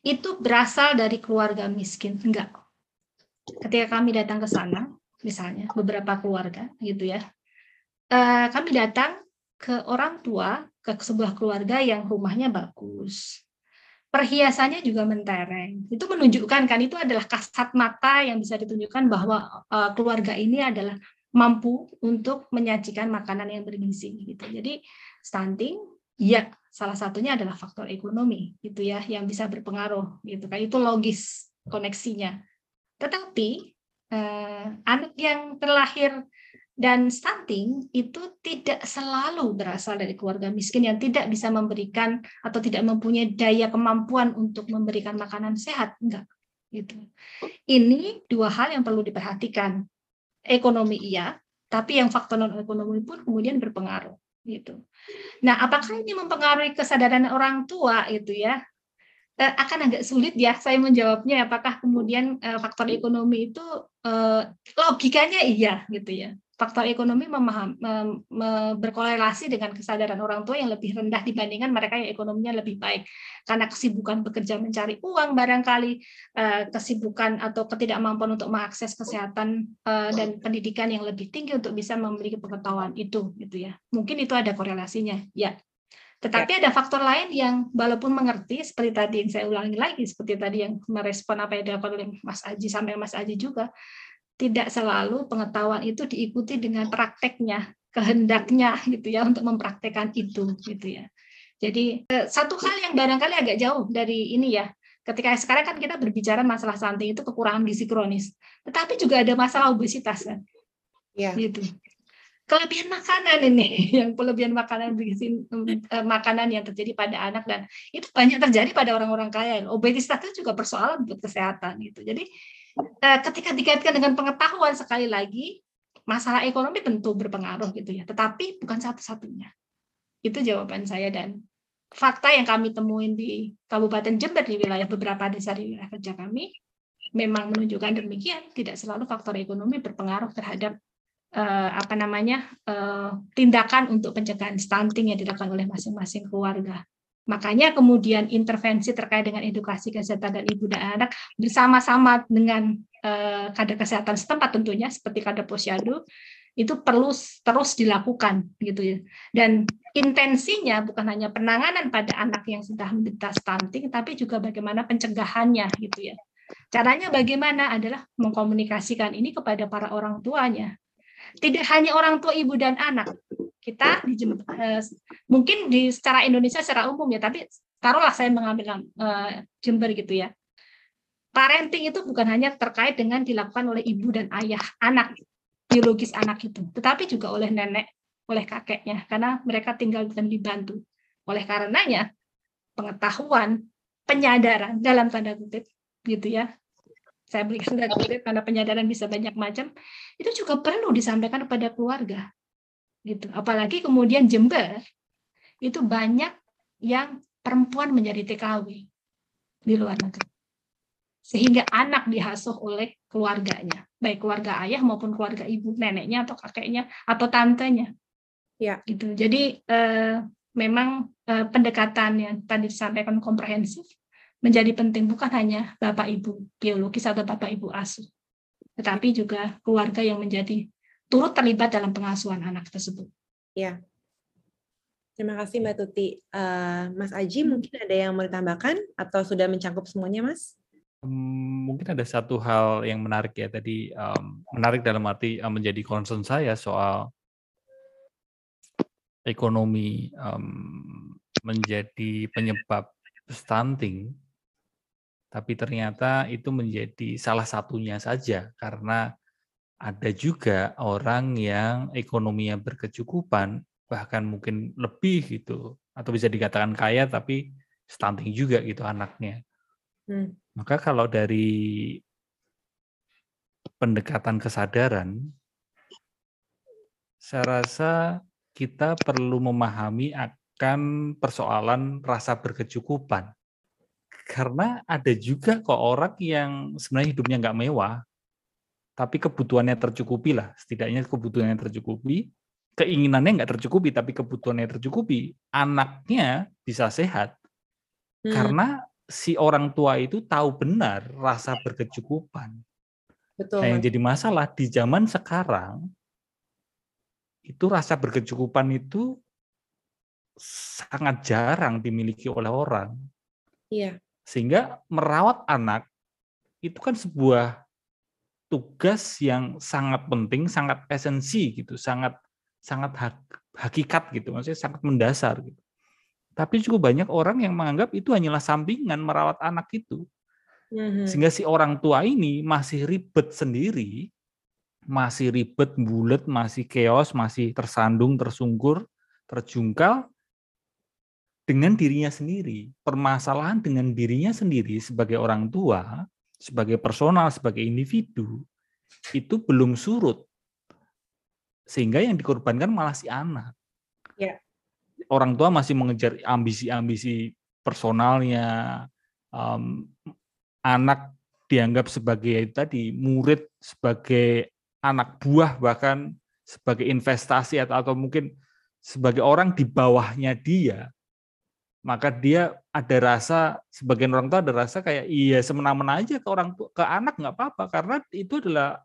itu berasal dari keluarga miskin. Enggak. Ketika kami datang ke sana, misalnya beberapa keluarga gitu ya, eh, kami datang ke orang tua ke sebuah keluarga yang rumahnya bagus. Perhiasannya juga mentereng. Itu menunjukkan kan itu adalah kasat mata yang bisa ditunjukkan bahwa uh, keluarga ini adalah mampu untuk menyajikan makanan yang bergizi gitu. Jadi stunting ya salah satunya adalah faktor ekonomi gitu ya yang bisa berpengaruh gitu kan itu logis koneksinya. Tetapi eh, anak yang terlahir dan stunting itu tidak selalu berasal dari keluarga miskin yang tidak bisa memberikan atau tidak mempunyai daya kemampuan untuk memberikan makanan sehat. Enggak. Gitu. Ini dua hal yang perlu diperhatikan. Ekonomi iya, tapi yang faktor non ekonomi pun kemudian berpengaruh gitu. Nah, apakah ini mempengaruhi kesadaran orang tua itu ya? Eh, akan agak sulit ya saya menjawabnya apakah kemudian eh, faktor ekonomi itu eh, logikanya iya gitu ya faktor ekonomi memaham, mem, me, berkorelasi dengan kesadaran orang tua yang lebih rendah dibandingkan mereka yang ekonominya lebih baik karena kesibukan bekerja mencari uang barangkali eh, kesibukan atau ketidakmampuan untuk mengakses kesehatan eh, dan pendidikan yang lebih tinggi untuk bisa memiliki pengetahuan itu gitu ya mungkin itu ada korelasinya ya tetapi ya. ada faktor lain yang walaupun mengerti seperti tadi yang saya ulangi lagi seperti tadi yang merespon apa yang dilakukan oleh Mas Aji sampai Mas Aji juga tidak selalu pengetahuan itu diikuti dengan prakteknya, kehendaknya gitu ya untuk mempraktekkan itu gitu ya. Jadi eh, satu hal yang barangkali agak jauh dari ini ya. Ketika sekarang kan kita berbicara masalah stunting itu kekurangan gizi kronis, tetapi juga ada masalah obesitas kan. Ya. Gitu. Kelebihan makanan ini, [laughs] yang kelebihan makanan gizi eh, makanan yang terjadi pada anak dan itu banyak terjadi pada orang-orang kaya. Obesitas itu juga persoalan buat kesehatan gitu. Jadi ketika dikaitkan dengan pengetahuan sekali lagi masalah ekonomi tentu berpengaruh gitu ya. Tetapi bukan satu-satunya. Itu jawaban saya dan fakta yang kami temuin di Kabupaten Jember di wilayah beberapa desa di wilayah kerja kami memang menunjukkan demikian. Tidak selalu faktor ekonomi berpengaruh terhadap uh, apa namanya uh, tindakan untuk pencegahan stunting yang dilakukan oleh masing-masing keluarga Makanya kemudian intervensi terkait dengan edukasi kesehatan dan ibu dan anak bersama-sama dengan eh, kader kesehatan setempat tentunya seperti kader posyandu itu perlu terus dilakukan gitu ya. Dan intensinya bukan hanya penanganan pada anak yang sudah menderita stunting tapi juga bagaimana pencegahannya gitu ya. Caranya bagaimana adalah mengkomunikasikan ini kepada para orang tuanya tidak hanya orang tua ibu dan anak kita di uh, mungkin di secara Indonesia secara umum ya tapi taruhlah saya mengambil uh, Jember gitu ya. Parenting itu bukan hanya terkait dengan dilakukan oleh ibu dan ayah anak biologis anak itu tetapi juga oleh nenek oleh kakeknya karena mereka tinggal dan dibantu. Oleh karenanya pengetahuan penyadaran dalam tanda kutip gitu ya. Saya berikan tanda kutip karena penyadaran bisa banyak macam itu juga perlu disampaikan kepada keluarga gitu. Apalagi kemudian Jember itu banyak yang perempuan menjadi TKW di luar negeri. Sehingga anak dihasuh oleh keluarganya baik keluarga ayah maupun keluarga ibu neneknya atau kakeknya atau tantenya. Ya. Gitu. Jadi eh, memang eh, pendekatan yang tadi disampaikan komprehensif menjadi penting bukan hanya bapak ibu biologis atau bapak ibu asuh, tetapi juga keluarga yang menjadi turut terlibat dalam pengasuhan anak tersebut. Ya, terima kasih Mbak Tuti. Uh, Mas Aji mungkin ada yang mau ditambahkan atau sudah mencangkup semuanya, Mas? Mungkin ada satu hal yang menarik ya tadi um, menarik dalam arti um, menjadi concern saya soal ekonomi um, menjadi penyebab stunting tapi ternyata itu menjadi salah satunya saja karena ada juga orang yang ekonominya berkecukupan bahkan mungkin lebih gitu atau bisa dikatakan kaya tapi stunting juga gitu anaknya. Hmm. Maka kalau dari pendekatan kesadaran saya rasa kita perlu memahami akan persoalan rasa berkecukupan karena ada juga kok orang yang sebenarnya hidupnya nggak mewah, tapi kebutuhannya tercukupi lah. Setidaknya kebutuhannya tercukupi, keinginannya nggak tercukupi, tapi kebutuhannya tercukupi. Anaknya bisa sehat. Hmm. Karena si orang tua itu tahu benar rasa berkecukupan. Betul. Nah, yang jadi masalah di zaman sekarang, itu rasa berkecukupan itu sangat jarang dimiliki oleh orang. Iya. Sehingga merawat anak itu kan sebuah tugas yang sangat penting, sangat esensi gitu, sangat sangat hak, hakikat gitu, maksudnya sangat mendasar gitu. Tapi cukup banyak orang yang menganggap itu hanyalah sampingan merawat anak itu. Mhm. Sehingga si orang tua ini masih ribet sendiri, masih ribet, bulat, masih keos, masih tersandung, tersungkur, terjungkal, dengan dirinya sendiri. Permasalahan dengan dirinya sendiri sebagai orang tua, sebagai personal, sebagai individu, itu belum surut. Sehingga yang dikorbankan malah si anak. Ya. Orang tua masih mengejar ambisi-ambisi personalnya, um, anak dianggap sebagai tadi murid, sebagai anak buah, bahkan sebagai investasi atau, atau mungkin sebagai orang di bawahnya dia maka dia ada rasa sebagian orang tua ada rasa kayak iya semena-mena aja ke orang tua ke anak nggak apa-apa karena itu adalah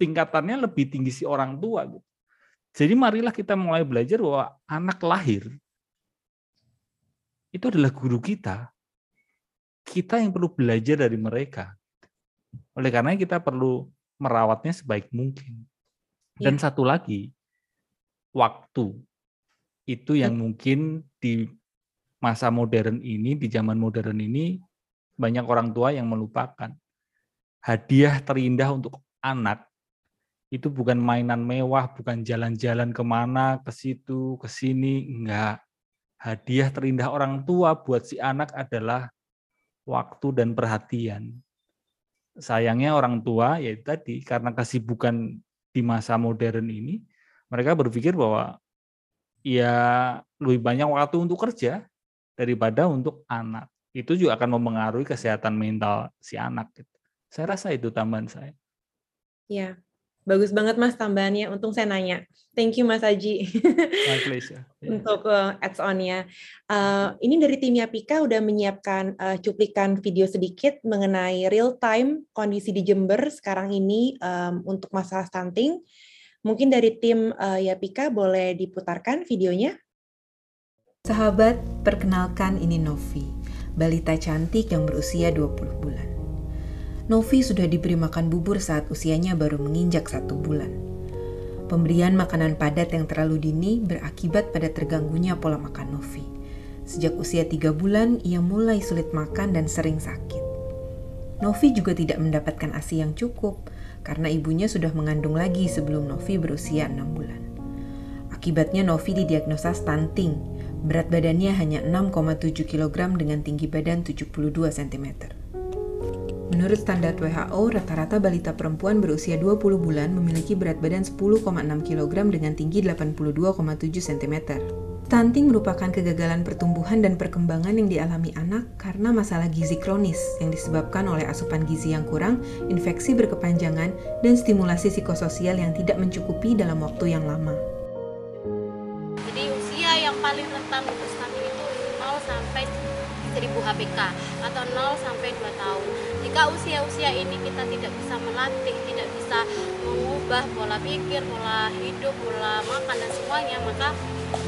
tingkatannya lebih tinggi si orang tua gitu. Jadi marilah kita mulai belajar bahwa anak lahir itu adalah guru kita. Kita yang perlu belajar dari mereka. Oleh karena kita perlu merawatnya sebaik mungkin. Dan ya. satu lagi, waktu itu yang mungkin di masa modern ini, di zaman modern ini, banyak orang tua yang melupakan. Hadiah terindah untuk anak itu bukan mainan mewah, bukan jalan-jalan ke mana, ke situ, ke sini, enggak. Hadiah terindah orang tua buat si anak adalah waktu dan perhatian. Sayangnya orang tua, ya tadi, karena kesibukan di masa modern ini, mereka berpikir bahwa ya lebih banyak waktu untuk kerja, daripada untuk anak. Itu juga akan mempengaruhi kesehatan mental si anak. Gitu. Saya rasa itu tambahan saya. Ya, bagus banget Mas tambahannya. Untung saya nanya. Thank you Mas Aji. [laughs] My pleasure. Yeah. [laughs] Untuk uh, ads on-nya. Uh, ini dari tim Yapika udah menyiapkan uh, cuplikan video sedikit mengenai real time kondisi di Jember sekarang ini um, untuk masalah stunting. Mungkin dari tim uh, Yapika boleh diputarkan videonya. Sahabat, perkenalkan ini Novi, balita cantik yang berusia 20 bulan. Novi sudah diberi makan bubur saat usianya baru menginjak satu bulan. Pemberian makanan padat yang terlalu dini berakibat pada terganggunya pola makan Novi. Sejak usia tiga bulan, ia mulai sulit makan dan sering sakit. Novi juga tidak mendapatkan ASI yang cukup karena ibunya sudah mengandung lagi sebelum Novi berusia enam bulan. Akibatnya Novi didiagnosa stunting. Berat badannya hanya 6,7 kg dengan tinggi badan 72 cm. Menurut standar WHO, rata-rata balita perempuan berusia 20 bulan memiliki berat badan 10,6 kg dengan tinggi 82,7 cm. Stunting merupakan kegagalan pertumbuhan dan perkembangan yang dialami anak karena masalah gizi kronis yang disebabkan oleh asupan gizi yang kurang, infeksi berkepanjangan, dan stimulasi psikososial yang tidak mencukupi dalam waktu yang lama. HPK atau 0 sampai 2 tahun jika usia-usia ini kita tidak bisa melatih, tidak bisa mengubah pola pikir, pola hidup, pola makan dan semuanya, maka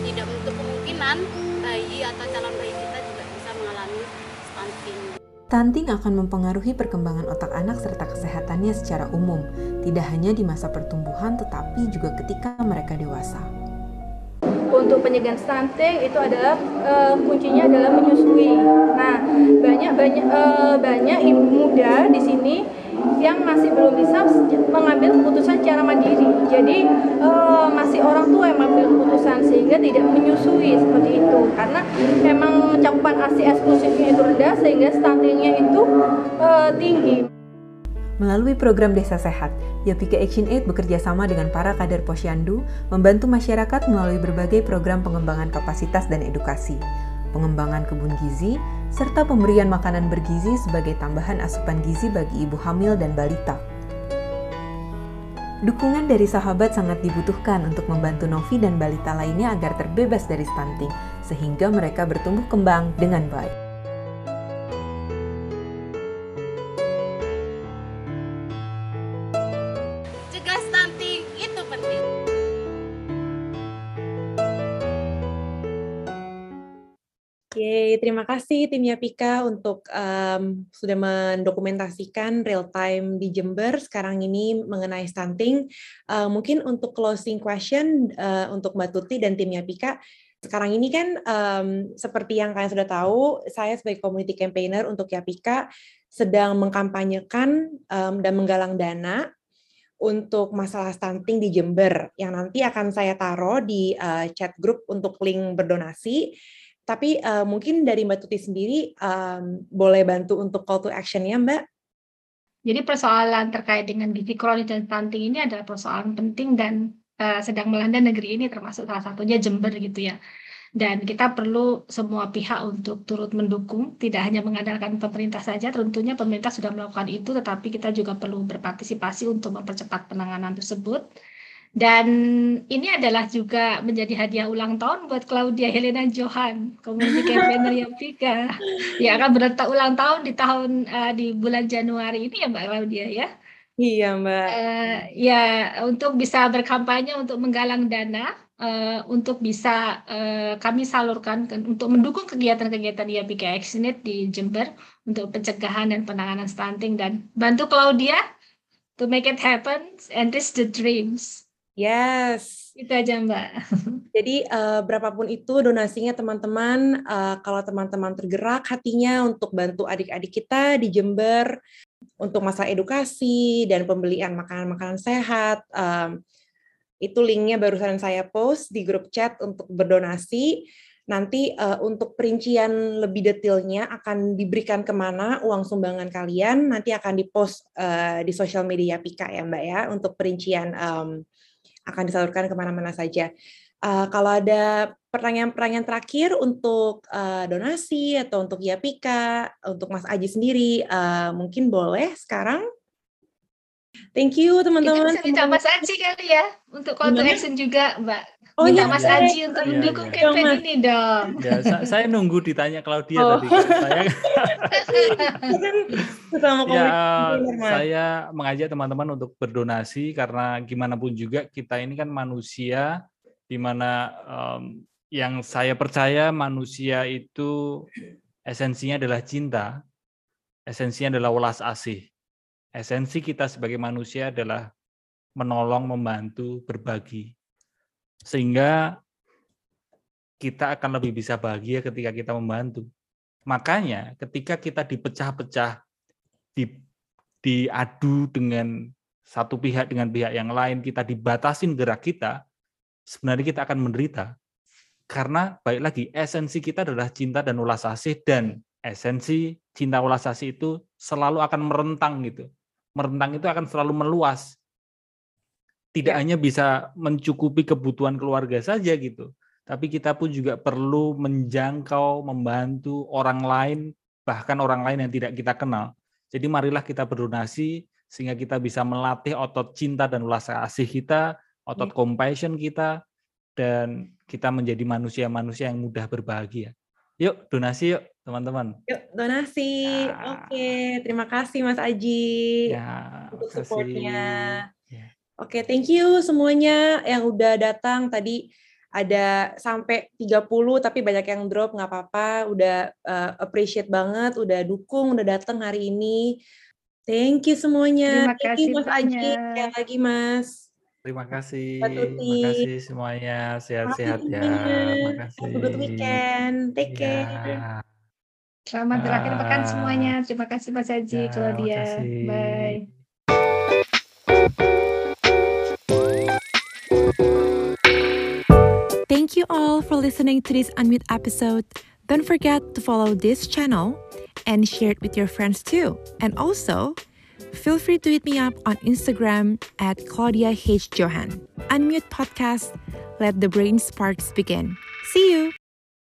tidak menutup kemungkinan bayi atau calon bayi kita juga bisa mengalami stunting. Stunting akan mempengaruhi perkembangan otak anak serta kesehatannya secara umum, tidak hanya di masa pertumbuhan tetapi juga ketika mereka dewasa untuk pencegahan stunting itu adalah uh, kuncinya adalah menyusui. Nah, banyak banyak uh, banyak ibu muda di sini yang masih belum bisa mengambil keputusan secara mandiri. Jadi uh, masih orang tua yang mengambil keputusan sehingga tidak menyusui seperti itu. Karena memang cakupan ASI eksklusifnya itu rendah sehingga stuntingnya itu tinggi. Melalui program Desa Sehat, Yapika Action Aid bekerja sama dengan para kader posyandu membantu masyarakat melalui berbagai program pengembangan kapasitas dan edukasi, pengembangan kebun gizi, serta pemberian makanan bergizi sebagai tambahan asupan gizi bagi ibu hamil dan balita. Dukungan dari sahabat sangat dibutuhkan untuk membantu Novi dan balita lainnya agar terbebas dari stunting, sehingga mereka bertumbuh kembang dengan baik. Terima kasih tim Yapika untuk um, sudah mendokumentasikan real time di Jember. Sekarang ini mengenai stunting. Uh, mungkin untuk closing question uh, untuk Mbak Tuti dan tim Yapika, sekarang ini kan um, seperti yang kalian sudah tahu, saya sebagai community campaigner untuk Yapika sedang mengkampanyekan um, dan menggalang dana untuk masalah stunting di Jember. Yang nanti akan saya taruh di uh, chat group untuk link berdonasi tapi uh, mungkin dari Mbak Tuti sendiri um, boleh bantu untuk call to action ya Mbak? Jadi persoalan terkait dengan gizi kronis dan stunting ini adalah persoalan penting dan uh, sedang melanda negeri ini termasuk salah satunya Jember gitu ya. Dan kita perlu semua pihak untuk turut mendukung, tidak hanya mengandalkan pemerintah saja, tentunya pemerintah sudah melakukan itu, tetapi kita juga perlu berpartisipasi untuk mempercepat penanganan tersebut dan ini adalah juga menjadi hadiah ulang tahun buat Claudia Helena Johan, community campaigner yang Pika, yang akan berentak ulang tahun di tahun uh, di bulan Januari ini ya Mbak Claudia ya. Iya Mbak. Uh, ya untuk bisa berkampanye untuk menggalang dana uh, untuk bisa uh, kami salurkan ke, untuk mendukung kegiatan-kegiatan YPK Exinit di Jember untuk pencegahan dan penanganan stunting dan bantu Claudia to make it happen and reach the dreams. Yes. Itu aja Mbak. [laughs] Jadi uh, berapapun itu donasinya teman-teman, uh, kalau teman-teman tergerak hatinya untuk bantu adik-adik kita di Jember untuk masalah edukasi dan pembelian makanan-makanan sehat, um, itu linknya barusan saya post di grup chat untuk berdonasi. Nanti uh, untuk perincian lebih detailnya akan diberikan ke mana uang sumbangan kalian, nanti akan dipost uh, di sosial media Pika ya Mbak ya, untuk perincian um, akan disalurkan ke mana-mana saja. Uh, kalau ada pertanyaan-pertanyaan terakhir untuk uh, donasi atau untuk Yapika, untuk Mas Aji sendiri, uh, mungkin boleh sekarang. Thank you teman-teman. Kita minta Mas Aji kali ya untuk call to action juga, Mbak. Oh, iya, Mas iya. Aji untuk iya, mendukung iya. campaign Mas. ini dong. Ya, saya, saya nunggu ditanya Claudia oh. tadi. Saya, [laughs] ya, saya mengajak teman-teman untuk berdonasi karena gimana pun juga kita ini kan manusia di mana um, yang saya percaya manusia itu esensinya adalah cinta, esensinya adalah welas asih. Esensi kita sebagai manusia adalah menolong, membantu, berbagi. Sehingga kita akan lebih bisa bahagia ketika kita membantu. Makanya ketika kita dipecah-pecah, di, diadu dengan satu pihak dengan pihak yang lain, kita dibatasin gerak kita, sebenarnya kita akan menderita. Karena baik lagi, esensi kita adalah cinta dan ulas asih, dan esensi cinta ulas asih itu selalu akan merentang gitu. Merentang itu akan selalu meluas. Tidak ya. hanya bisa mencukupi kebutuhan keluarga saja gitu, tapi kita pun juga perlu menjangkau, membantu orang lain, bahkan orang lain yang tidak kita kenal. Jadi marilah kita berdonasi sehingga kita bisa melatih otot cinta dan ulas kasih kita, otot iya. compassion kita, dan kita menjadi manusia-manusia yang mudah berbahagia. Yuk donasi yuk teman-teman. Yuk donasi. Ya. Oke, terima kasih Mas Aji ya, untuk supportnya. Ya. Oke, thank you semuanya yang udah datang. Tadi ada sampai 30 tapi banyak yang drop nggak apa-apa. Udah uh, appreciate banget udah dukung udah datang hari ini. Thank you semuanya. Terima kasih you, Mas Aji. sekali lagi Mas. Terima kasih. terima kasih semuanya. Sehat-sehat ya. terima kasih. good weekend. Take ya. care. Selamat berakhir pekan semuanya. Terima kasih Mas Haji, ya, Claudia. Bye. Thank you all for listening to this Unmute episode. Don't forget to follow this channel and share it with your friends too. And also, feel free to hit me up on Instagram at Claudia H. Johan. Unmute Podcast, let the brain sparks begin. See you!